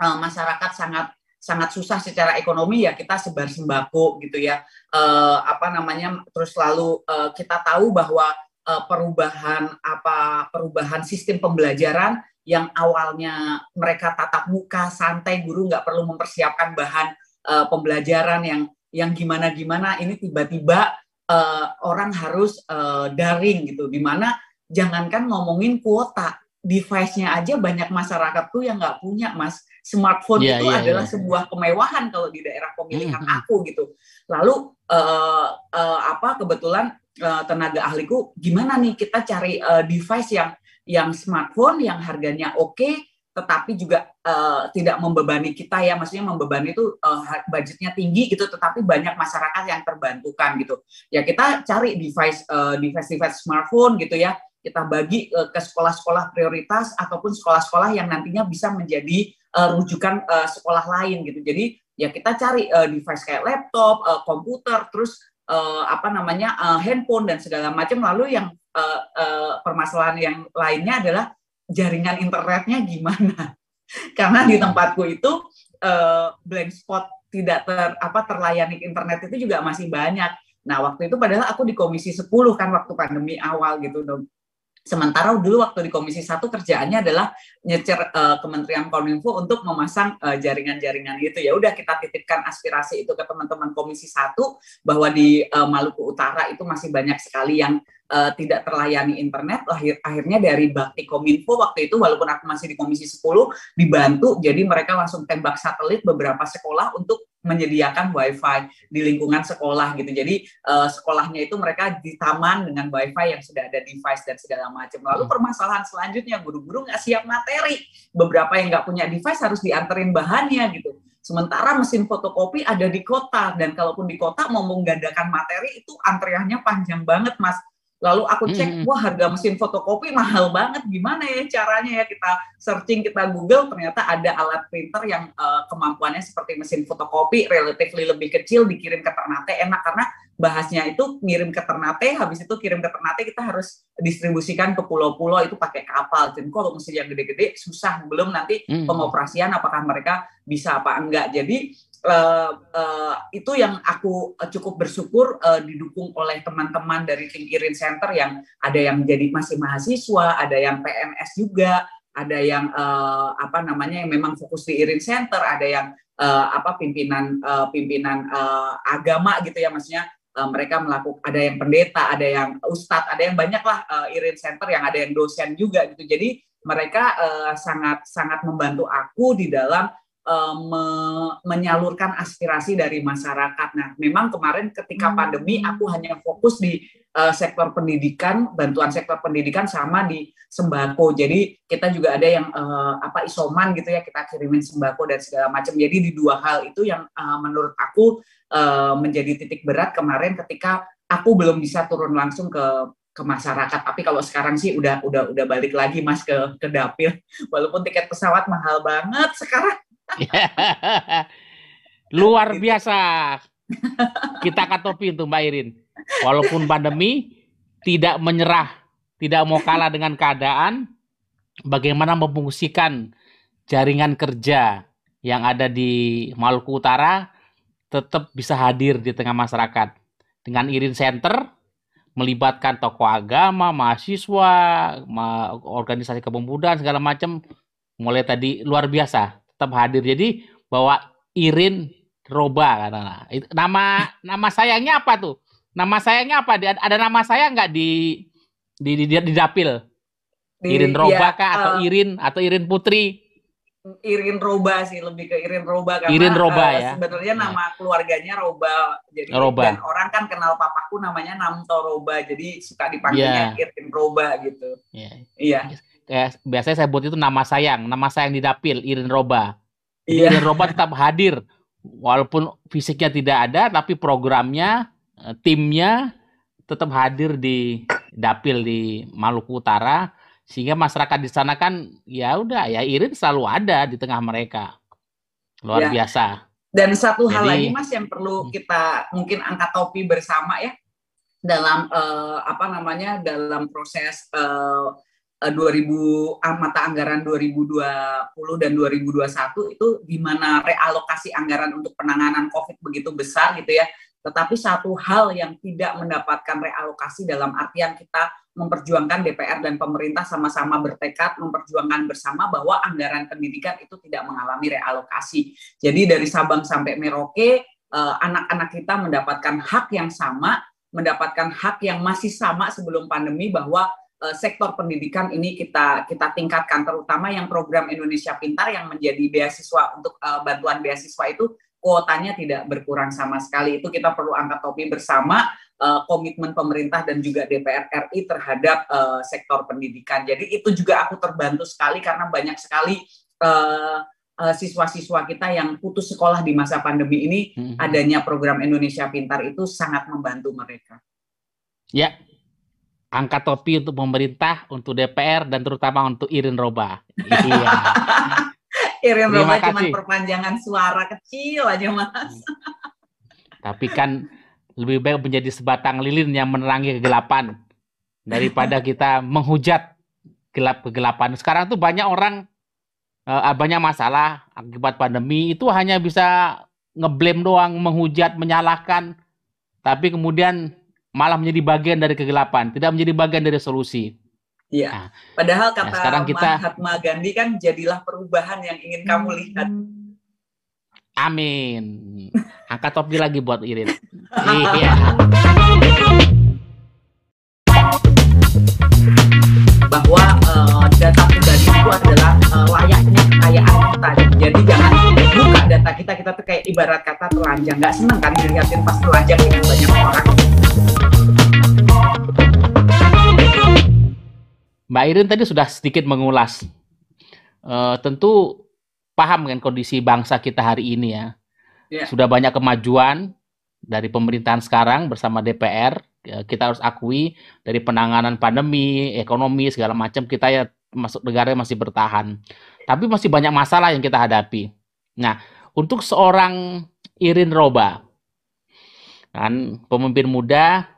uh, masyarakat sangat sangat susah secara ekonomi ya kita sebar sembako gitu ya uh, apa namanya terus lalu uh, kita tahu bahwa uh, perubahan apa perubahan sistem pembelajaran yang awalnya mereka tatap muka santai guru nggak perlu mempersiapkan bahan uh, pembelajaran yang yang gimana gimana ini tiba-tiba uh, orang harus uh, daring gitu di mana jangankan ngomongin kuota device-nya aja banyak masyarakat tuh yang nggak punya mas smartphone yeah, itu yeah, adalah yeah. sebuah kemewahan kalau di daerah pemilihan mm -hmm. aku gitu lalu uh, uh, apa kebetulan uh, tenaga ahliku gimana nih kita cari uh, device yang yang smartphone yang harganya oke okay, tetapi juga uh, tidak membebani kita ya maksudnya membebani itu uh, budgetnya tinggi gitu tetapi banyak masyarakat yang terbantukan gitu ya kita cari device uh, device device smartphone gitu ya kita bagi uh, ke sekolah-sekolah prioritas ataupun sekolah-sekolah yang nantinya bisa menjadi uh, rujukan uh, sekolah lain gitu. Jadi ya kita cari uh, device kayak laptop, uh, komputer, terus uh, apa namanya uh, handphone dan segala macam. Lalu yang uh, uh, permasalahan yang lainnya adalah jaringan internetnya gimana? Karena di tempatku itu uh, blank spot tidak ter apa terlayani internet itu juga masih banyak. Nah, waktu itu padahal aku di komisi 10 kan waktu pandemi awal gitu Sementara dulu waktu di Komisi Satu kerjaannya adalah nyecer uh, Kementerian Kominfo untuk memasang eh, jaringan-jaringan itu. Ya udah kita titipkan aspirasi itu ke teman-teman Komisi Satu bahwa di uh, Maluku Utara itu masih banyak sekali yang uh, tidak terlayani internet akhir akhirnya dari Bakti Kominfo waktu itu walaupun aku masih di Komisi 10 dibantu jadi mereka langsung tembak satelit beberapa sekolah untuk menyediakan wifi di lingkungan sekolah gitu. Jadi uh, sekolahnya itu mereka di taman dengan wifi yang sudah ada device dan segala macam. Lalu hmm. permasalahan selanjutnya guru-guru nggak siap materi. Beberapa yang nggak punya device harus dianterin bahannya gitu. Sementara mesin fotokopi ada di kota. Dan kalaupun di kota mau menggandakan materi itu antriannya panjang banget, Mas. Lalu aku cek, hmm. wah harga mesin fotokopi mahal banget. Gimana ya caranya ya kita searching, kita Google, ternyata ada alat printer yang uh, kemampuannya seperti mesin fotokopi, relatif lebih kecil, dikirim ke Ternate enak karena bahasnya itu ngirim ke Ternate, habis itu kirim ke Ternate kita harus distribusikan ke pulau-pulau itu pakai kapal. Jadi kalau mesin yang gede-gede susah, belum nanti hmm. pengoperasian apakah mereka bisa apa enggak. Jadi uh, itu yang aku uh, cukup bersyukur uh, didukung oleh teman-teman dari tim Irin Center yang ada yang jadi masih mahasiswa, ada yang PNS juga, ada yang uh, apa namanya yang memang fokus di Irin Center, ada yang uh, apa pimpinan uh, pimpinan uh, agama gitu ya maksudnya uh, mereka melakukan ada yang pendeta, ada yang ustadz, ada yang banyak lah uh, Irin Center yang ada yang dosen juga gitu. Jadi mereka uh, sangat sangat membantu aku di dalam uh, me menyalurkan aspirasi dari masyarakat. Nah, memang kemarin ketika hmm. pandemi aku hanya fokus di uh, sektor pendidikan, bantuan sektor pendidikan sama di sembako. Jadi kita juga ada yang uh, apa isoman gitu ya, kita kirimin sembako dan segala macam. Jadi di dua hal itu yang uh, menurut aku uh, menjadi titik berat kemarin ketika aku belum bisa turun langsung ke ke masyarakat. Tapi kalau sekarang sih udah udah udah balik lagi Mas ke ke dapil. Walaupun tiket pesawat mahal banget sekarang. Luar biasa. Kita katopi untuk Mbak Irin. Walaupun pandemi, tidak menyerah, tidak mau kalah dengan keadaan, bagaimana memfungsikan jaringan kerja yang ada di Maluku Utara tetap bisa hadir di tengah masyarakat. Dengan Irin Center, melibatkan tokoh agama, mahasiswa, organisasi kepemudaan, segala macam, mulai tadi luar biasa tetap hadir. Jadi bawa Irin Roba karena nama nama sayangnya apa tuh? Nama sayangnya apa? Ada nama saya nggak di di, di, di dapil? Di, Irin Roba ya, kah atau uh, Irin atau Irin Putri? Irin Roba sih lebih ke Irin Roba karena Irin Roba uh, ya. Sebenarnya ya. nama keluarganya Roba. Jadi Roba. dan orang kan kenal papaku namanya Namto Roba. Jadi suka dipanggilnya ya. Irin Roba gitu. Iya. Iya kayak biasanya saya buat itu nama sayang, nama sayang di dapil Irin Roba. Iya. Irin Roba tetap hadir walaupun fisiknya tidak ada tapi programnya eh, timnya tetap hadir di dapil di Maluku Utara sehingga masyarakat di sana kan ya udah ya Irin selalu ada di tengah mereka. Luar ya. biasa. Dan satu Jadi, hal lagi Mas yang perlu hmm. kita mungkin angkat topi bersama ya dalam uh, apa namanya dalam proses uh, 2000 ah, mata anggaran 2020 dan 2021 itu di mana realokasi anggaran untuk penanganan COVID begitu besar gitu ya. Tetapi satu hal yang tidak mendapatkan realokasi dalam artian kita memperjuangkan DPR dan pemerintah sama-sama bertekad memperjuangkan bersama bahwa anggaran pendidikan itu tidak mengalami realokasi. Jadi dari Sabang sampai Merauke eh, anak-anak kita mendapatkan hak yang sama, mendapatkan hak yang masih sama sebelum pandemi bahwa uh, sektor pendidikan ini kita kita tingkatkan terutama yang program Indonesia Pintar yang menjadi beasiswa untuk uh, bantuan beasiswa itu kuotanya tidak berkurang sama sekali itu kita perlu angkat topi bersama uh, komitmen pemerintah dan juga DPR RI terhadap uh, sektor pendidikan jadi itu juga aku terbantu sekali karena banyak sekali uh, siswa-siswa kita yang putus sekolah di masa pandemi ini hmm. adanya program Indonesia Pintar itu sangat membantu mereka. Ya, angkat topi untuk pemerintah, untuk DPR, dan terutama untuk Irin Roba. Iya. Irin Roba cuma perpanjangan suara kecil aja, Mas. Tapi kan lebih baik menjadi sebatang lilin yang menerangi kegelapan daripada kita menghujat gelap kegelapan. Sekarang tuh banyak orang uh, banyak masalah akibat pandemi itu hanya bisa ngeblame doang, menghujat, menyalahkan. Tapi kemudian malah menjadi bagian dari kegelapan, tidak menjadi bagian dari solusi. Iya. Nah, Padahal nah, kata nah sekarang kita, Mahatma Gandhi kan jadilah perubahan yang ingin kamu lihat. Amin. Angkat topi lagi buat Irin. iya. Bahwa uh, data pribadi itu adalah uh, layaknya kekayaan kita. Jadi jangan kita, kita tuh kayak ibarat kata telanjang. Nggak seneng kan dilihatin pas telanjang dengan banyak orang. Mbak Irin tadi sudah sedikit mengulas. Uh, tentu paham kan kondisi bangsa kita hari ini ya. Yeah. Sudah banyak kemajuan dari pemerintahan sekarang bersama DPR. Ya, kita harus akui dari penanganan pandemi, ekonomi segala macam kita ya masuk negara masih bertahan. Tapi masih banyak masalah yang kita hadapi. Nah, untuk seorang Irin Roba, kan pemimpin muda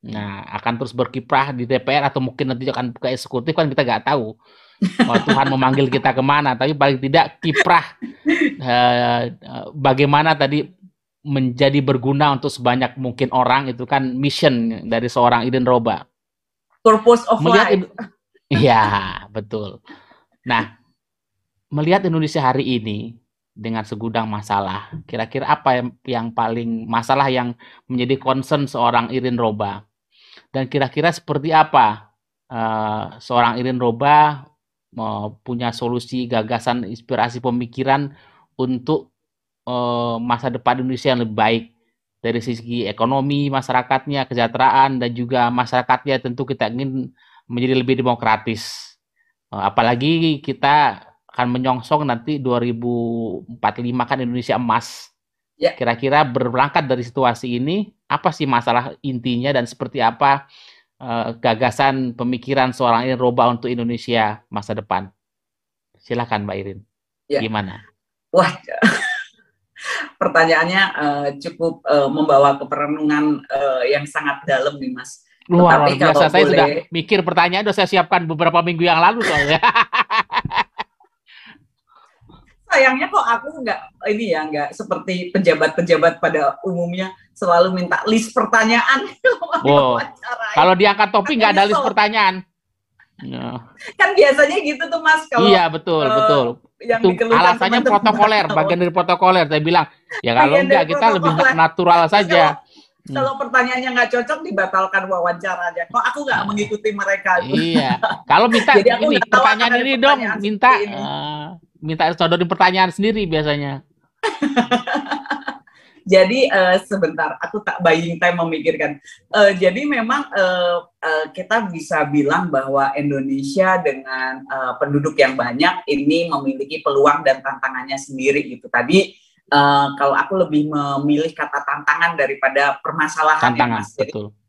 Nah, akan terus berkiprah di DPR atau mungkin nanti akan ke eksekutif kan kita nggak tahu. Oh, Tuhan memanggil kita ke mana, tapi paling tidak kiprah eh, bagaimana tadi menjadi berguna untuk sebanyak mungkin orang itu kan mission dari seorang Iden Roba. Purpose of melihat life. Iya, betul. Nah, melihat Indonesia hari ini dengan segudang masalah, kira-kira apa yang, yang paling masalah yang menjadi concern seorang Irin Roba? dan kira-kira seperti apa uh, seorang Irin Roba uh, punya solusi, gagasan, inspirasi pemikiran untuk uh, masa depan Indonesia yang lebih baik dari sisi ekonomi masyarakatnya, kesejahteraan dan juga masyarakatnya tentu kita ingin menjadi lebih demokratis. Apalagi kita akan menyongsong nanti 2045 kan Indonesia emas. Ya. Kira-kira berangkat dari situasi ini, apa sih masalah intinya dan seperti apa uh, gagasan pemikiran seorang Irin Roba untuk Indonesia masa depan? Silakan Mbak Irin. Ya. Gimana? Wah, pertanyaannya uh, cukup uh, membawa keperenungan uh, yang sangat dalam nih Mas. Luar Tetapi biasa, saya boleh... sudah mikir pertanyaan sudah saya siapkan beberapa minggu yang lalu soalnya. sayangnya kok aku nggak ini ya nggak seperti pejabat-pejabat pada umumnya selalu minta list pertanyaan. Wow. Kalau diangkat topi nggak ada list pertanyaan. Ya. Kan biasanya gitu tuh Mas kalau Iya betul uh, betul. Yang itu alasannya teman -teman protokoler, bagian dari protokoler. Saya bilang ya kalau enggak kita lebih natural saja. Kalau, hmm. kalau pertanyaannya nggak cocok dibatalkan wawancaranya. Kok aku nggak mengikuti mereka? Iya. Kalau minta ini pertanyaan ini dong, minta ini. Uh, minta sodorin pertanyaan sendiri biasanya. jadi uh, sebentar, aku tak buying time memikirkan. Uh, jadi memang uh, uh, kita bisa bilang bahwa Indonesia dengan uh, penduduk yang banyak ini memiliki peluang dan tantangannya sendiri gitu. Tadi uh, kalau aku lebih memilih kata tantangan daripada permasalahan. Tantangan, ya, betul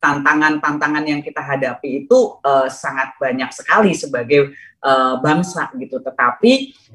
tantangan-tantangan yang kita hadapi itu uh, sangat banyak sekali sebagai uh, bangsa gitu. Tetapi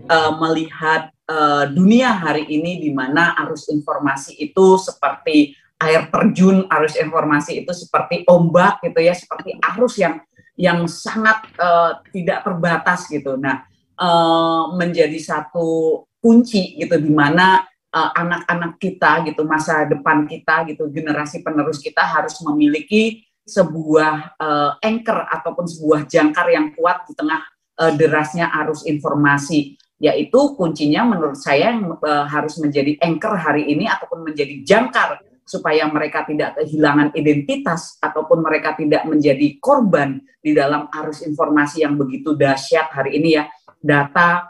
uh, melihat uh, dunia hari ini di mana arus informasi itu seperti air terjun, arus informasi itu seperti ombak gitu ya, seperti arus yang yang sangat uh, tidak terbatas gitu. Nah, uh, menjadi satu kunci gitu di mana uh, anak-anak kita gitu, masa depan kita gitu, generasi penerus kita harus memiliki sebuah uh, anchor ataupun sebuah jangkar yang kuat di tengah uh, derasnya arus informasi. Yaitu kuncinya menurut saya yang uh, harus menjadi anchor hari ini ataupun menjadi jangkar supaya mereka tidak kehilangan identitas ataupun mereka tidak menjadi korban di dalam arus informasi yang begitu dahsyat hari ini ya. Data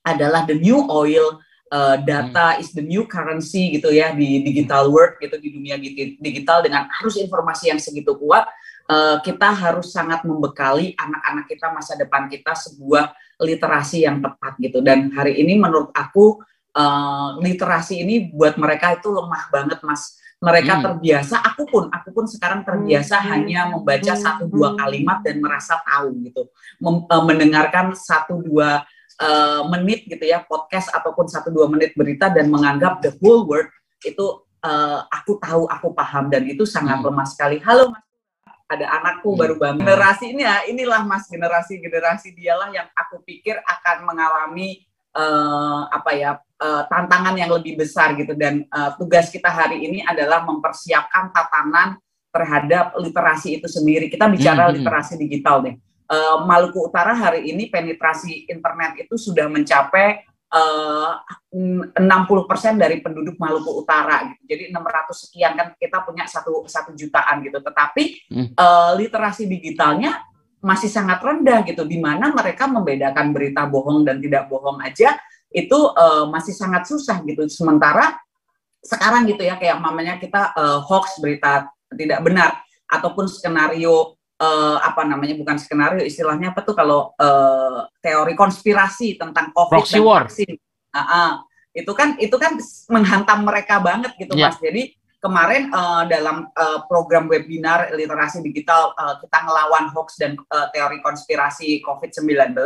adalah the new oil uh, data hmm. is the new currency gitu ya di digital world gitu di dunia digital dengan arus informasi yang segitu kuat uh, kita harus sangat membekali anak-anak kita masa depan kita sebuah literasi yang tepat gitu dan hari ini menurut aku uh, literasi ini buat mereka itu lemah banget mas mereka hmm. terbiasa aku pun aku pun sekarang terbiasa hmm. hanya membaca hmm. satu dua kalimat dan merasa tahu gitu Mem, uh, mendengarkan satu dua uh, menit gitu ya podcast ataupun satu dua menit berita dan menganggap the whole world itu uh, aku tahu aku paham dan itu sangat hmm. lemah sekali halo mas ada anakku hmm. baru bangun. Generasi ini ya, inilah Mas generasi-generasi dialah yang aku pikir akan mengalami uh, apa ya uh, tantangan yang lebih besar gitu dan uh, tugas kita hari ini adalah mempersiapkan tatanan terhadap literasi itu sendiri. Kita bicara hmm. hmm. literasi digital nih. Uh, Maluku Utara hari ini penetrasi internet itu sudah mencapai uh, 60% dari penduduk Maluku Utara gitu. Jadi 600 sekian kan kita punya satu satu jutaan gitu. Tetapi hmm. uh, literasi digitalnya masih sangat rendah gitu di mana mereka membedakan berita bohong dan tidak bohong aja itu uh, masih sangat susah gitu. Sementara sekarang gitu ya kayak mamanya kita uh, hoax berita tidak benar ataupun skenario uh, apa namanya bukan skenario istilahnya apa tuh kalau uh, teori konspirasi tentang covid Proxy dan war. vaksin uh, uh, itu kan itu kan menghantam mereka banget gitu yeah. mas jadi kemarin uh, dalam uh, program webinar literasi digital uh, kita ngelawan hoax dan uh, teori konspirasi COVID-19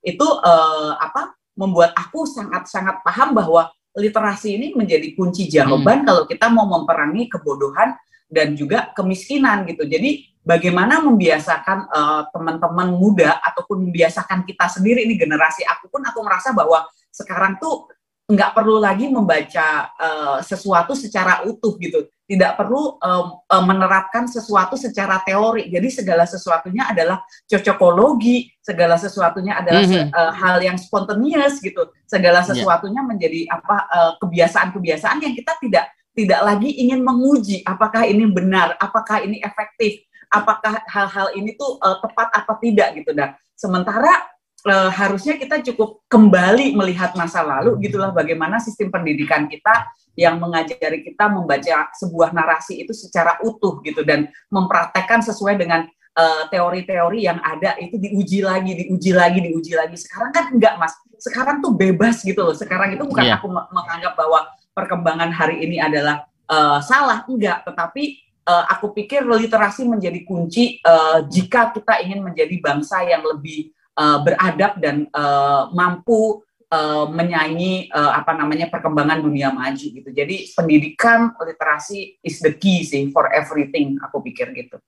itu uh, apa membuat aku sangat-sangat paham bahwa literasi ini menjadi kunci jawaban hmm. kalau kita mau memperangi kebodohan dan juga kemiskinan gitu. Jadi bagaimana membiasakan uh, teman-teman muda ataupun membiasakan kita sendiri ini generasi aku pun aku merasa bahwa sekarang tuh nggak perlu lagi membaca uh, sesuatu secara utuh gitu tidak perlu um, menerapkan sesuatu secara teori jadi segala sesuatunya adalah cocokologi segala sesuatunya adalah mm -hmm. se uh, hal yang spontaneous gitu segala iya. sesuatunya yeah. menjadi apa kebiasaan-kebiasaan uh, yang kita tidak tidak lagi ingin menguji apakah ini benar apakah ini efektif apakah hal-hal ini tuh uh, tepat apa tidak gitu dan sementara uh, harusnya kita cukup kembali melihat masa lalu gitulah bagaimana sistem pendidikan kita yang mengajari kita membaca sebuah narasi itu secara utuh gitu dan mempraktekkan sesuai dengan eh, teori-teori uh, yang ada itu diuji lagi, diuji lagi, diuji lagi. Sekarang kan enggak, Mas. Sekarang tuh bebas gitu loh. Sekarang itu bukan yeah. aku menganggap bahwa perkembangan hari ini adalah uh, salah, enggak, tetapi uh, aku pikir literasi menjadi kunci uh, jika kita ingin menjadi bangsa yang lebih uh, beradab dan uh, mampu uh, menyanyi uh, apa namanya perkembangan dunia maju gitu. Jadi pendidikan literasi is the key sih for everything aku pikir gitu.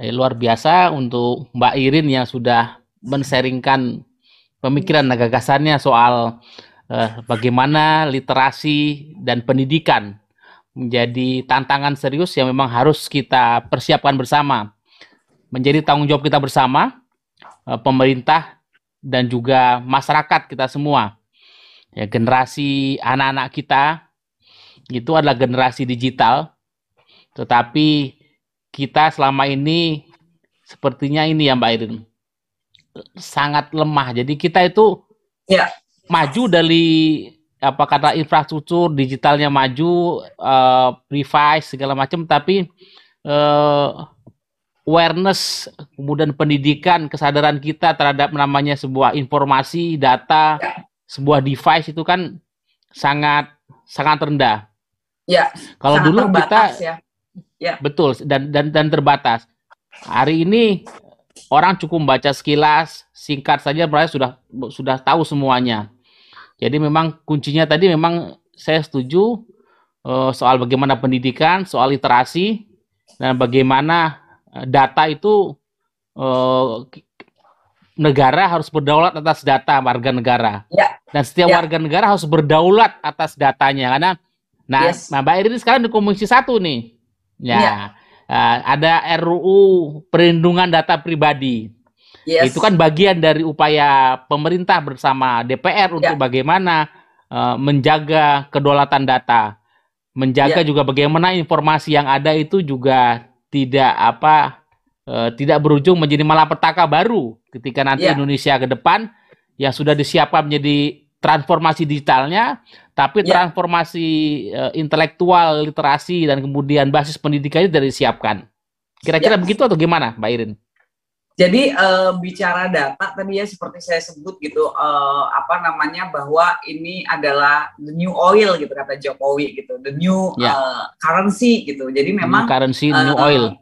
Eh, luar biasa untuk Mbak Irin yang sudah menseringkan pemikiran dan gagasannya soal uh, bagaimana literasi dan pendidikan menjadi tantangan serius yang memang harus kita persiapkan bersama. Menjadi tanggung jawab kita bersama, eh, pemerintah dan juga masyarakat kita semua. Ya, generasi anak-anak kita itu adalah generasi digital, tetapi kita selama ini sepertinya ini ya Mbak Irin sangat lemah. Jadi kita itu ya. maju dari apa kata infrastruktur digitalnya maju, uh, device segala macam, tapi uh, awareness kemudian pendidikan kesadaran kita terhadap namanya sebuah informasi data sebuah device itu kan sangat sangat rendah. Ya. Kalau dulu terbatas, kita ya. ya. betul dan dan dan terbatas. Hari ini orang cukup baca sekilas, singkat saja mereka sudah sudah tahu semuanya. Jadi memang kuncinya tadi memang saya setuju uh, soal bagaimana pendidikan, soal literasi dan bagaimana uh, data itu uh, negara harus berdaulat atas data warga negara. Ya. Dan setiap ya. warga negara harus berdaulat atas datanya karena nah, yes. nah Mbak Irin sekarang di Komisi satu nih. Ya. ya. Uh, ada RUU perlindungan data pribadi. Yes. Itu kan bagian dari upaya pemerintah bersama DPR untuk ya. bagaimana uh, menjaga kedaulatan data, menjaga ya. juga bagaimana informasi yang ada itu juga tidak apa uh, tidak berujung menjadi malapetaka baru ketika nanti yeah. Indonesia ke depan yang sudah disiapkan menjadi transformasi digitalnya, tapi yeah. transformasi uh, intelektual, literasi dan kemudian basis pendidikannya sudah disiapkan. Kira-kira yeah. begitu atau gimana, Mbak Irin? Jadi uh, bicara data tadi ya seperti saya sebut gitu uh, apa namanya bahwa ini adalah the new oil gitu kata Jokowi gitu, the new yeah. Ya. uh, currency gitu. Jadi memang new currency, uh, new oil.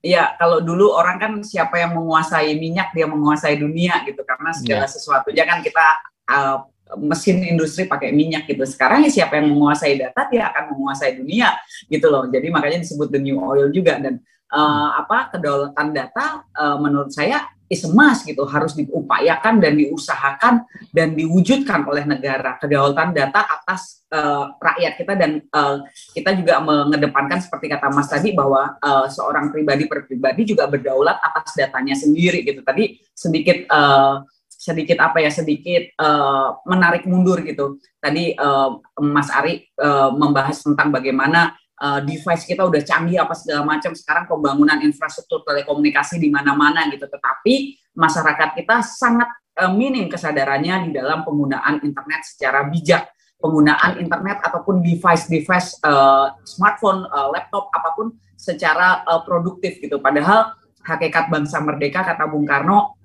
Iya, kalau dulu orang kan siapa yang menguasai minyak dia menguasai dunia gitu karena segala yeah. sesuatunya kan kita uh, mesin industri pakai minyak gitu. Sekarang ya siapa yang menguasai data dia akan menguasai dunia gitu loh. Jadi makanya disebut the new oil juga dan uh, apa kedaulatan data uh, menurut saya is emas gitu harus diupayakan dan diusahakan dan diwujudkan oleh negara. Kedaulatan data atas uh, rakyat kita dan uh, kita juga mengedepankan seperti kata Mas tadi bahwa uh, seorang pribadi per pribadi juga berdaulat atas datanya sendiri gitu. Tadi sedikit uh, sedikit apa ya sedikit uh, menarik mundur gitu. Tadi uh, Mas Ari uh, membahas tentang bagaimana uh, device kita udah canggih apa segala macam sekarang pembangunan infrastruktur telekomunikasi di mana-mana gitu. Tetapi masyarakat kita sangat uh, minim kesadarannya di dalam penggunaan internet secara bijak. Penggunaan internet ataupun device-device uh, smartphone, uh, laptop apa pun secara uh, produktif gitu. Padahal hakikat bangsa merdeka kata Bung Karno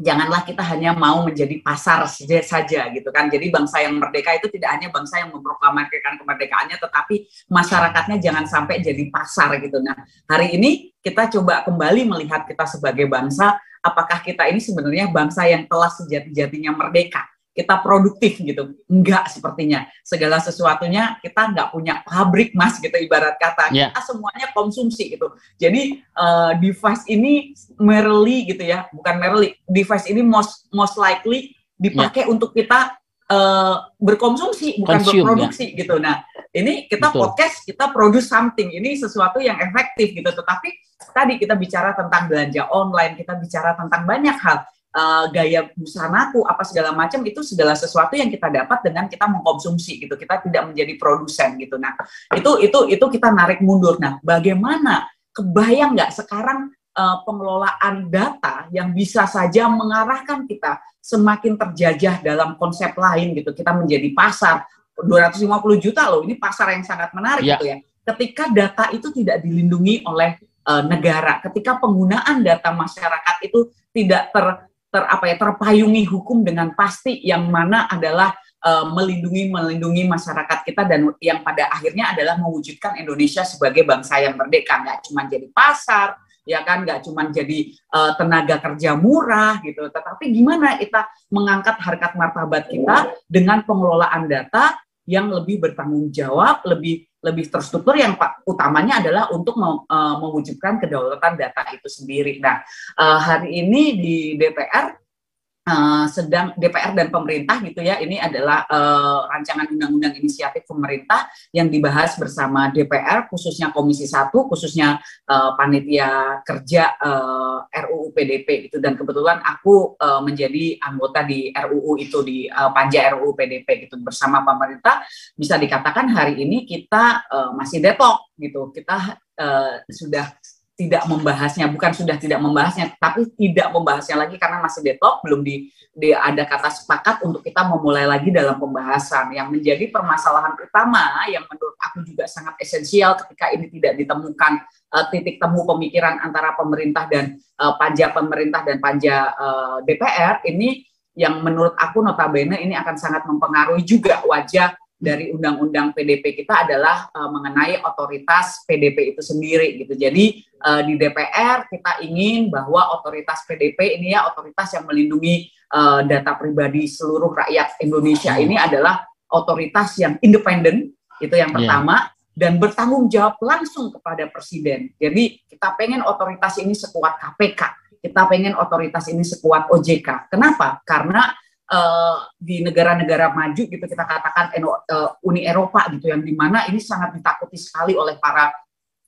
janganlah kita hanya mau menjadi pasar saja gitu kan. Jadi bangsa yang merdeka itu tidak hanya bangsa yang memproklamirkan kemerdekaannya tetapi masyarakatnya jangan sampai jadi pasar gitu. Nah, hari ini kita coba kembali melihat kita sebagai bangsa apakah kita ini sebenarnya bangsa yang telah sejati-jatinya merdeka kita produktif gitu. Enggak sepertinya. Segala sesuatunya kita enggak punya pabrik mas gitu ibarat kata. Yeah. Kita semuanya konsumsi gitu. Jadi uh, device ini merely gitu ya, bukan merely. Device ini most most likely dipakai yeah. untuk kita uh, berkonsumsi bukan Consume, berproduksi yeah. gitu. Nah, ini kita Betul. podcast, kita produce something. Ini sesuatu yang efektif gitu. Tetapi tadi kita bicara tentang belanja online, kita bicara tentang banyak hal uh, gaya busanaku apa segala macam itu segala sesuatu yang kita dapat dengan kita mengkonsumsi gitu. Kita tidak menjadi produsen gitu. Nah itu itu itu kita narik mundur. Nah bagaimana? Kebayang nggak sekarang uh, pengelolaan data yang bisa saja mengarahkan kita semakin terjajah dalam konsep lain gitu. Kita menjadi pasar. 250 juta loh ini pasar yang sangat menarik ya. gitu ya. Ketika data itu tidak dilindungi oleh uh, negara ketika penggunaan data masyarakat itu tidak ter ter apa ya terpayungi hukum dengan pasti yang mana adalah uh, melindungi melindungi masyarakat kita dan yang pada akhirnya adalah mewujudkan Indonesia sebagai bangsa yang merdeka. Nggak cuma jadi pasar ya kan? Nggak cuma jadi uh, tenaga kerja murah gitu. Tetapi gimana kita mengangkat harkat martabat kita dengan pengelolaan data yang lebih bertanggung jawab lebih lebih terstruktur yang utamanya adalah untuk uh, mewujudkan kedaulatan data itu sendiri. Nah, uh, hari ini di DPR Uh, sedang DPR dan pemerintah gitu ya. Ini adalah uh, rancangan undang-undang inisiatif pemerintah yang dibahas bersama DPR khususnya Komisi 1 khususnya uh, panitia kerja uh, RUU PDP itu dan kebetulan aku uh, menjadi anggota di RUU itu di uh, panja RUU PDP gitu. Bersama pemerintah bisa dikatakan hari ini kita uh, masih detok gitu. Kita uh, sudah tidak membahasnya, bukan sudah tidak membahasnya, tapi tidak membahasnya lagi karena masih deadlock, belum di, di ada kata sepakat untuk kita memulai lagi dalam pembahasan. Yang menjadi permasalahan utama yang menurut aku juga sangat esensial ketika ini tidak ditemukan uh, titik temu pemikiran antara pemerintah dan uh, panja pemerintah dan panja uh, DPR ini yang menurut aku notabene ini akan sangat mempengaruhi juga wajah dari undang-undang PDP kita adalah uh, mengenai otoritas PDP itu sendiri gitu. Jadi uh, di DPR kita ingin bahwa otoritas PDP ini ya otoritas yang melindungi uh, data pribadi seluruh rakyat Indonesia ini adalah otoritas yang independen itu yang iya. pertama yeah. dan bertanggung jawab langsung kepada presiden. Jadi kita pengen otoritas ini sekuat KPK kita pengen otoritas ini sekuat OJK. Kenapa? Karena uh, di negara-negara maju gitu kita katakan uh, Uni Eropa gitu yang di mana ini sangat ditakuti sekali oleh para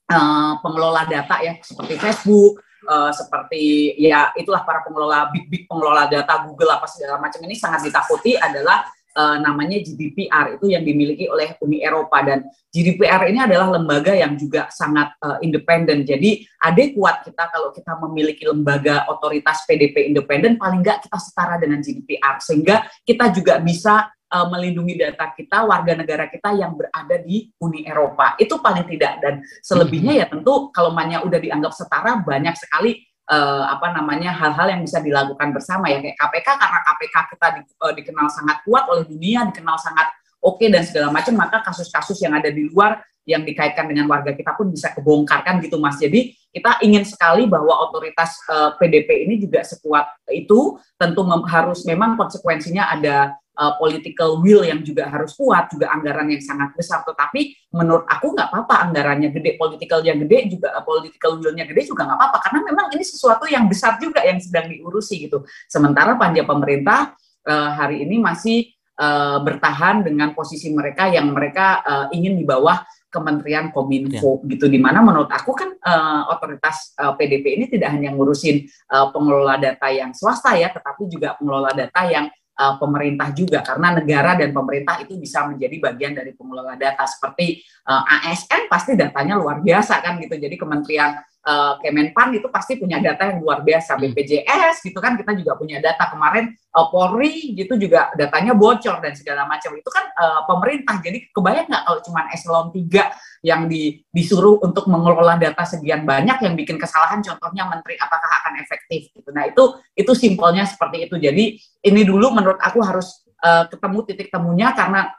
uh, pengelola data ya seperti Facebook, uh, seperti ya itulah para pengelola big big pengelola data Google apa segala macam ini sangat ditakuti adalah uh, namanya GDPR itu yang dimiliki oleh Uni Eropa dan GDPR ini adalah lembaga yang juga sangat uh, independen. Jadi ada kuat kita kalau kita memiliki lembaga otoritas PDP independen paling nggak kita setara dengan GDPR sehingga kita juga bisa uh, melindungi data kita warga negara kita yang berada di Uni Eropa. Itu paling tidak dan selebihnya ya tentu kalau banyak udah dianggap setara banyak sekali uh, apa namanya hal-hal yang bisa dilakukan bersama ya kayak KPK karena KPK kita di, uh, dikenal sangat kuat oleh dunia, dikenal sangat oke okay dan segala macam maka kasus-kasus yang ada di luar yang dikaitkan dengan warga kita pun bisa kebongkarkan gitu Mas. Jadi kita ingin sekali bahwa otoritas uh, PDP ini juga sekuat itu tentu harus memang konsekuensinya ada uh, political will yang juga harus kuat, juga anggaran yang sangat besar. Tetapi menurut aku nggak apa-apa anggarannya gede, politikalnya gede juga uh, political will-nya gede juga nggak apa-apa karena memang ini sesuatu yang besar juga yang sedang diurusi gitu. Sementara panja pemerintah uh, hari ini masih uh, bertahan dengan posisi mereka yang mereka uh, ingin di bawah Kementerian Kominfo ya. gitu di mana menurut aku kan uh, otoritas uh, PDP ini tidak hanya ngurusin uh, pengelola data yang swasta ya tetapi juga pengelola data yang uh, pemerintah juga karena negara dan pemerintah itu bisa menjadi bagian dari pengelola data. Seperti uh, eh, ASN pasti datanya luar biasa kan gitu. Jadi Kementerian uh, Kemenpan itu pasti punya data yang luar biasa. Hmm. BPJS gitu kan kita juga punya data. Kemarin uh, Polri gitu juga datanya bocor dan segala macam. Itu kan uh, pemerintah. Jadi kebayang nggak kalau cuma eselon 3 yang di, disuruh untuk mengelola data sekian banyak yang bikin kesalahan contohnya menteri apakah akan efektif gitu. Nah itu itu simpelnya seperti itu. Jadi ini dulu menurut aku harus uh, ketemu titik temunya karena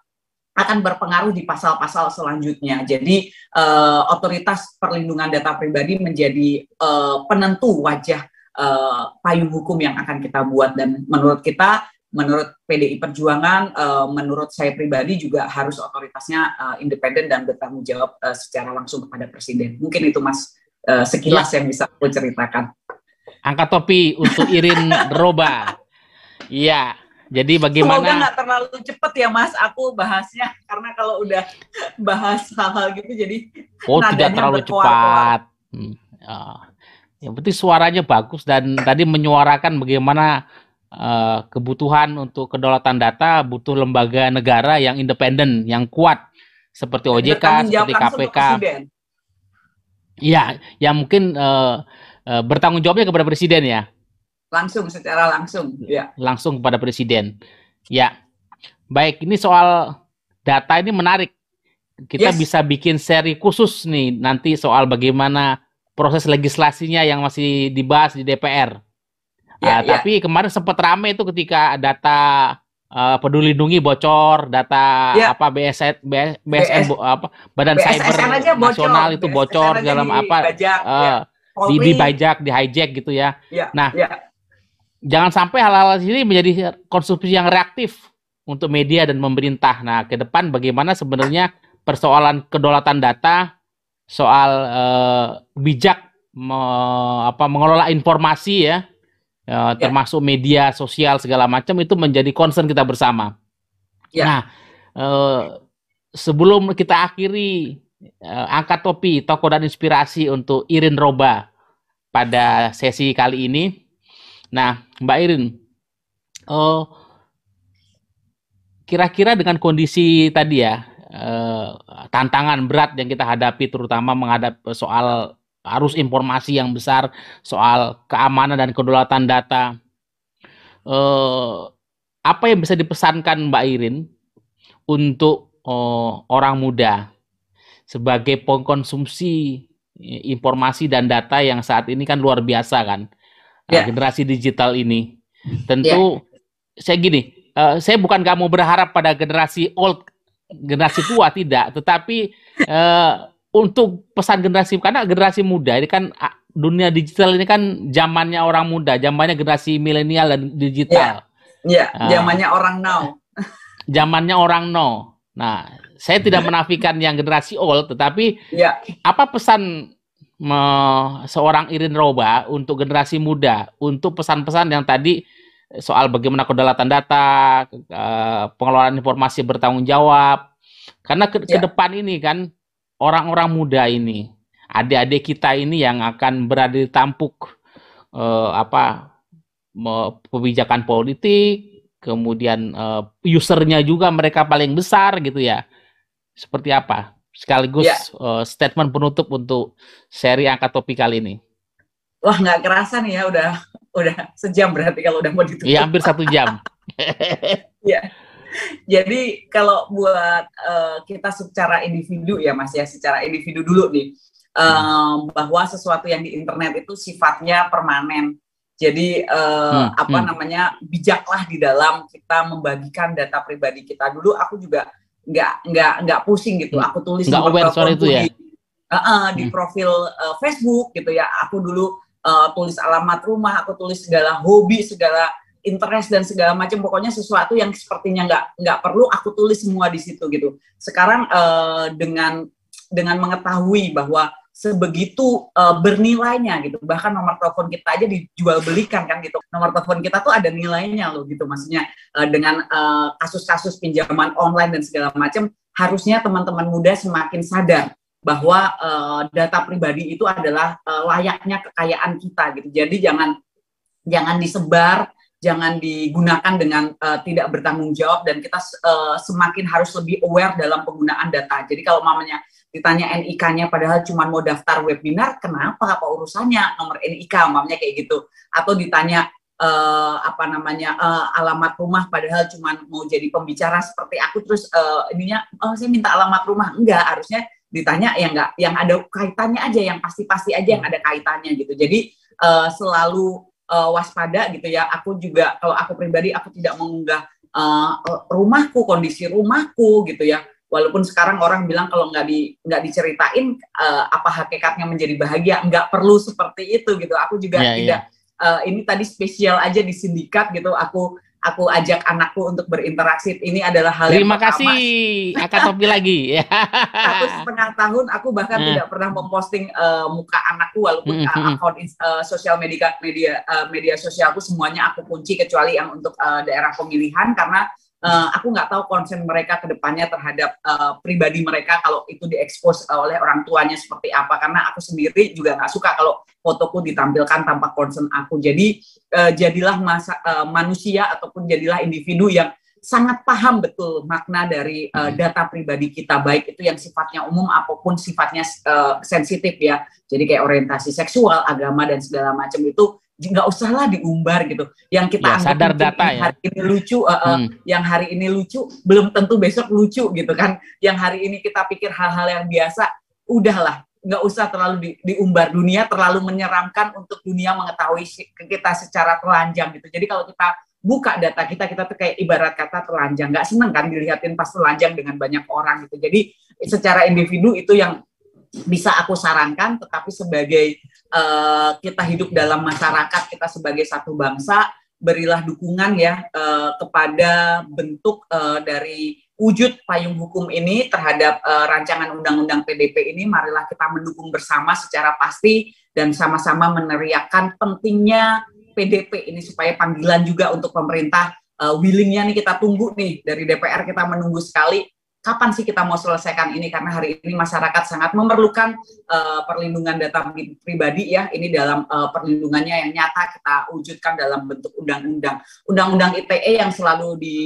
akan berpengaruh di pasal-pasal selanjutnya. Jadi uh, otoritas perlindungan data pribadi menjadi uh, penentu wajah uh, payung hukum yang akan kita buat. Dan menurut kita menurut PDI Perjuangan, uh, menurut saya pribadi juga harus otoritasnya uh, independen dan bertanggung jawab uh, secara langsung kepada presiden. Mungkin itu Mas uh, sekilas ya. yang bisa aku ceritakan. Angkat topi untuk Irin Roba. Iya, jadi bagaimana? Semoga nggak terlalu cepet ya Mas, aku bahasnya karena kalau udah bahas hal-hal gitu jadi oh tidak terlalu cepat. Hmm. Ya. Yang penting suaranya bagus dan tadi menyuarakan bagaimana uh, kebutuhan untuk kedaulatan data butuh lembaga negara yang independen, yang kuat seperti OJK, seperti KPK. Iya, yang mungkin uh, uh, bertanggung jawabnya kepada presiden ya? Langsung secara langsung ya. Langsung kepada presiden. Ya. Baik ini soal data ini menarik. Kita yes. bisa bikin seri khusus nih nanti soal bagaimana proses legislasinya yang masih dibahas di DPR ya, uh, ya. tapi kemarin sempat ramai itu ketika data uh, peduli lindungi bocor data ya. apa BSN BS, BSN BS, apa Badan BSSN Cyber Nasional itu bocor dalam apa bajak, uh, ya. di dibajak di hijack gitu ya, ya nah ya jangan sampai hal-hal ini menjadi konsumsi yang reaktif untuk media dan pemerintah. Nah, ke depan bagaimana sebenarnya persoalan kedaulatan data, soal uh, bijak me, apa mengelola informasi ya, uh, termasuk media sosial segala macam itu menjadi concern kita bersama. Ya. Nah, uh, sebelum kita akhiri uh, angkat topi toko dan inspirasi untuk Irin Roba pada sesi kali ini Nah, Mbak Irin, oh, kira-kira dengan kondisi tadi ya, eh, tantangan berat yang kita hadapi, terutama menghadap soal arus informasi yang besar, soal keamanan dan kedaulatan data, eh, apa yang bisa dipesankan Mbak Irin untuk oh, orang muda sebagai pengkonsumsi informasi dan data yang saat ini kan luar biasa kan? yeah. generasi digital ini. Tentu yeah. saya gini, uh, saya bukan kamu berharap pada generasi old, generasi tua tidak, tetapi uh, untuk pesan generasi karena generasi muda ini kan dunia digital ini kan zamannya orang muda, zamannya generasi milenial dan digital. Iya, yeah. yeah, zamannya uh, orang now. zamannya orang now. Nah, saya tidak menafikan yang generasi old, tetapi yeah. apa pesan me, seorang Irin Roba untuk generasi muda untuk pesan-pesan yang tadi soal bagaimana kedaulatan data, uh, pengelolaan informasi bertanggung jawab. Karena ke, ya. ke depan ini kan orang-orang muda ini, adik-adik kita ini yang akan berada di tampuk uh, apa kebijakan politik, kemudian uh, usernya juga mereka paling besar gitu ya. Seperti apa? Sekaligus ya. uh, statement penutup untuk seri angkat topik kali ini. Wah nggak kerasa nih ya udah udah sejam berarti kalau udah mau ditutup. Iya hampir satu jam. Iya. Jadi kalau buat uh, kita secara individu ya Mas ya, secara individu dulu nih, um, bahwa sesuatu yang di internet itu sifatnya permanen. Jadi uh, hmm, apa hmm. namanya bijaklah di dalam kita membagikan data pribadi kita dulu. Aku juga nggak nggak nggak pusing gitu. Hmm. Aku tulis nggak aware soal itu ya. Di, uh, uh, di hmm. profil uh, Facebook gitu ya. Aku dulu uh, tulis alamat rumah, aku tulis segala hobi, segala interest dan segala macam pokoknya sesuatu yang sepertinya nggak nggak perlu aku tulis semua di situ gitu. Sekarang uh, dengan dengan mengetahui bahwa sebegitu uh, bernilainya gitu bahkan nomor telepon kita aja dijual belikan kan gitu. Nomor telepon kita tuh ada nilainya loh gitu maksudnya uh, dengan kasus-kasus uh, pinjaman online dan segala macam harusnya teman-teman muda semakin sadar bahwa uh, data pribadi itu adalah uh, layaknya kekayaan kita gitu. Jadi jangan jangan disebar jangan digunakan dengan uh, tidak bertanggung jawab dan kita uh, semakin harus lebih aware dalam penggunaan data. Jadi kalau mamanya ditanya NIK-nya padahal cuma mau daftar webinar, kenapa apa urusannya nomor NIK mamanya kayak gitu. Atau ditanya uh, apa namanya uh, alamat rumah padahal cuma mau jadi pembicara seperti aku terus uh, ininya oh saya minta alamat rumah. Enggak, harusnya ditanya yang enggak yang ada kaitannya aja yang pasti-pasti aja yang ada kaitannya gitu. Jadi uh, selalu uh, waspada gitu ya. Aku juga kalau aku pribadi aku tidak mengunggah uh, rumahku, kondisi rumahku gitu ya. Walaupun sekarang orang bilang kalau nggak di nggak diceritain uh, apa hakikatnya menjadi bahagia, nggak perlu seperti itu gitu. Aku juga yeah, tidak. Yeah. Uh, ini tadi spesial aja di sindikat gitu. Aku aku ajak anakku untuk berinteraksi. Ini adalah hal Terima yang kasih. Akan topi lagi. Satu setengah tahun aku bahkan hmm. tidak pernah memposting uh, muka anakku walaupun hmm. uh, akun uh, sosial media media uh, media sosialku semuanya aku kunci kecuali yang untuk uh, daerah pemilihan karena uh, aku nggak tahu konsen mereka ke depannya terhadap uh, pribadi mereka kalau itu diekspos uh, oleh orang tuanya seperti apa. Karena aku sendiri juga nggak suka kalau fotoku ditampilkan tanpa konsen aku. Jadi uh, jadilah masa uh, manusia ataupun jadilah individu yang sangat paham betul makna dari uh, data pribadi kita. Baik itu yang sifatnya umum apa pun sifatnya uh, sensitif ya. Jadi kayak orientasi seksual agama dan segala macam itu nggak usahlah diumbar gitu. Yang kita ya, sadar data ya. Hari ini lucu, uh, uh, hmm. yang hari ini lucu belum tentu besok lucu gitu kan. Yang hari ini kita pikir hal-hal yang biasa, udahlah nggak usah terlalu di, diumbar dunia terlalu menyeramkan untuk dunia mengetahui kita secara telanjang gitu. Jadi kalau kita buka data kita kita tuh kayak ibarat kata telanjang nggak seneng kan dilihatin pas telanjang dengan banyak orang gitu. Jadi secara individu itu yang bisa aku sarankan, tetapi sebagai uh, kita hidup dalam masyarakat, kita sebagai satu bangsa, berilah dukungan ya uh, kepada bentuk uh, dari wujud payung hukum ini terhadap uh, rancangan undang-undang PDP ini. Marilah kita mendukung bersama secara pasti dan sama-sama meneriakan pentingnya PDP ini supaya panggilan juga untuk pemerintah uh, willingnya nih kita tunggu nih dari DPR kita menunggu sekali kapan sih kita mau selesaikan ini? Karena hari ini masyarakat sangat memerlukan uh, perlindungan data pribadi ya. Ini dalam uh, perlindungannya yang nyata kita wujudkan dalam bentuk undang-undang. Undang-undang ITE yang selalu di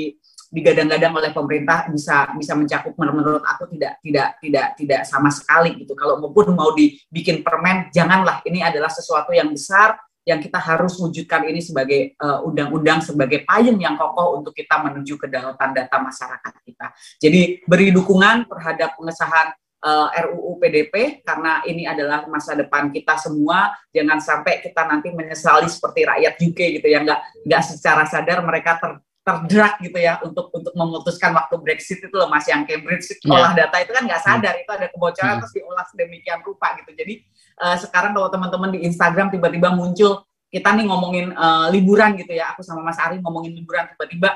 digadang-gadang oleh pemerintah bisa bisa mencakup. Menurut aku tidak tidak tidak tidak sama sekali gitu. Kalau maupun mau dibikin permen janganlah. Ini adalah sesuatu yang besar yang kita harus wujudkan ini sebagai uh, undang-undang sebagai payung yang kokoh untuk kita menuju kedaulatan data masyarakat kita. Jadi beri dukungan terhadap pengesahan uh, eh, RUU PDP karena ini adalah masa depan kita semua. Jangan sampai kita nanti menyesali seperti rakyat UK gitu ya nggak nggak secara sadar mereka ter terderak gitu ya untuk untuk memutuskan waktu Brexit itu loh Mas yang Cambridge yeah. olah data itu kan nggak sadar hmm. itu ada kebocoran hmm. terus diolah sedemikian rupa gitu. Jadi uh, sekarang kalau teman-teman di Instagram tiba-tiba muncul kita nih ngomongin uh, liburan gitu ya, aku sama Mas Ari ngomongin liburan tiba-tiba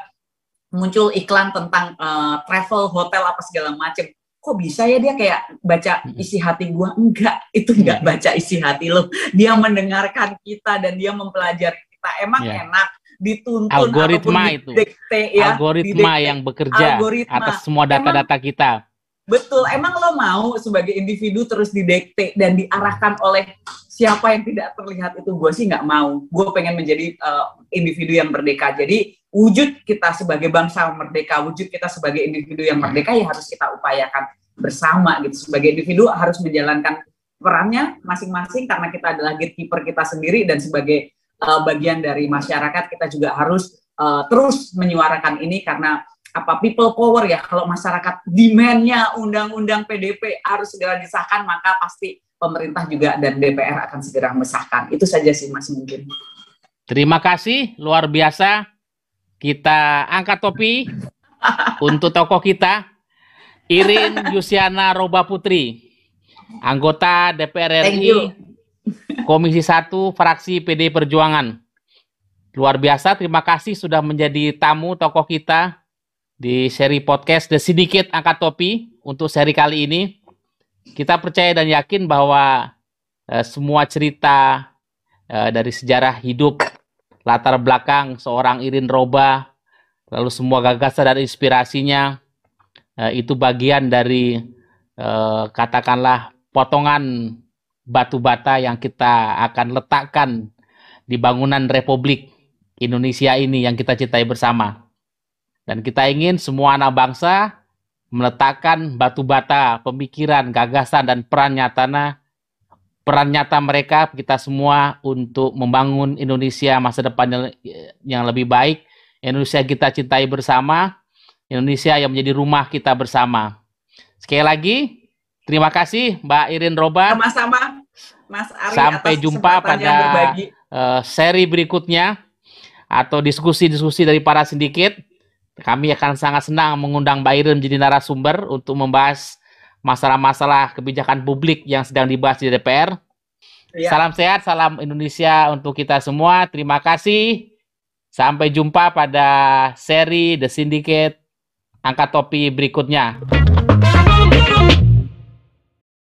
muncul iklan tentang uh, travel hotel apa segala macem. Kok bisa ya dia kayak baca isi hati gue enggak itu enggak baca isi hati lo. Dia mendengarkan kita dan dia mempelajari kita. Emang yeah. enak dituntun algoritma itu. ya, algoritma didikte, yang bekerja algoritma. atas semua data-data kita betul emang lo mau sebagai individu terus didikte dan diarahkan oleh siapa yang tidak terlihat itu? Gue sih nggak mau. Gue pengen menjadi uh, individu yang merdeka. Jadi wujud kita sebagai bangsa merdeka wujud kita sebagai individu yang merdeka ya harus kita upayakan bersama gitu. Sebagai individu harus menjalankan perannya masing-masing karena kita adalah gatekeeper kita sendiri dan sebagai uh, bagian dari masyarakat kita juga harus uh, terus menyuarakan ini karena apa people power ya. Kalau masyarakat demandnya undang-undang PDP harus segera disahkan maka pasti pemerintah juga dan DPR akan segera mesahkan. Itu saja sih mas mungkin. Terima kasih luar biasa. Kita angkat topi untuk tokoh kita Irin Yusiana Roba Putri anggota DPR RI Komisi 1 fraksi PD Perjuangan. Luar biasa, terima kasih sudah menjadi tamu tokoh kita di seri podcast The Sedikit Angkat Topi untuk seri kali ini. Kita percaya dan yakin bahwa eh, semua cerita eh, dari sejarah hidup, latar belakang seorang Irin Roba, lalu semua gagasan dan inspirasinya, eh, itu bagian dari eh, katakanlah potongan batu bata yang kita akan letakkan di bangunan Republik Indonesia ini yang kita cintai bersama. Dan kita ingin semua anak bangsa meletakkan batu bata pemikiran, gagasan, dan peran nyata peran nyata mereka kita semua untuk membangun Indonesia masa depan yang lebih baik, Indonesia kita cintai bersama, Indonesia yang menjadi rumah kita bersama. Sekali lagi, Terima kasih Mbak Irin Roba. Sama-sama Mas Ari. Sampai jumpa pada uh, seri berikutnya atau diskusi-diskusi dari para sindiket. Kami akan sangat senang mengundang Mbak Irin menjadi narasumber untuk membahas masalah-masalah kebijakan publik yang sedang dibahas di DPR. Ya. Salam sehat, salam Indonesia untuk kita semua. Terima kasih. Sampai jumpa pada seri The Syndicate angkat topi berikutnya.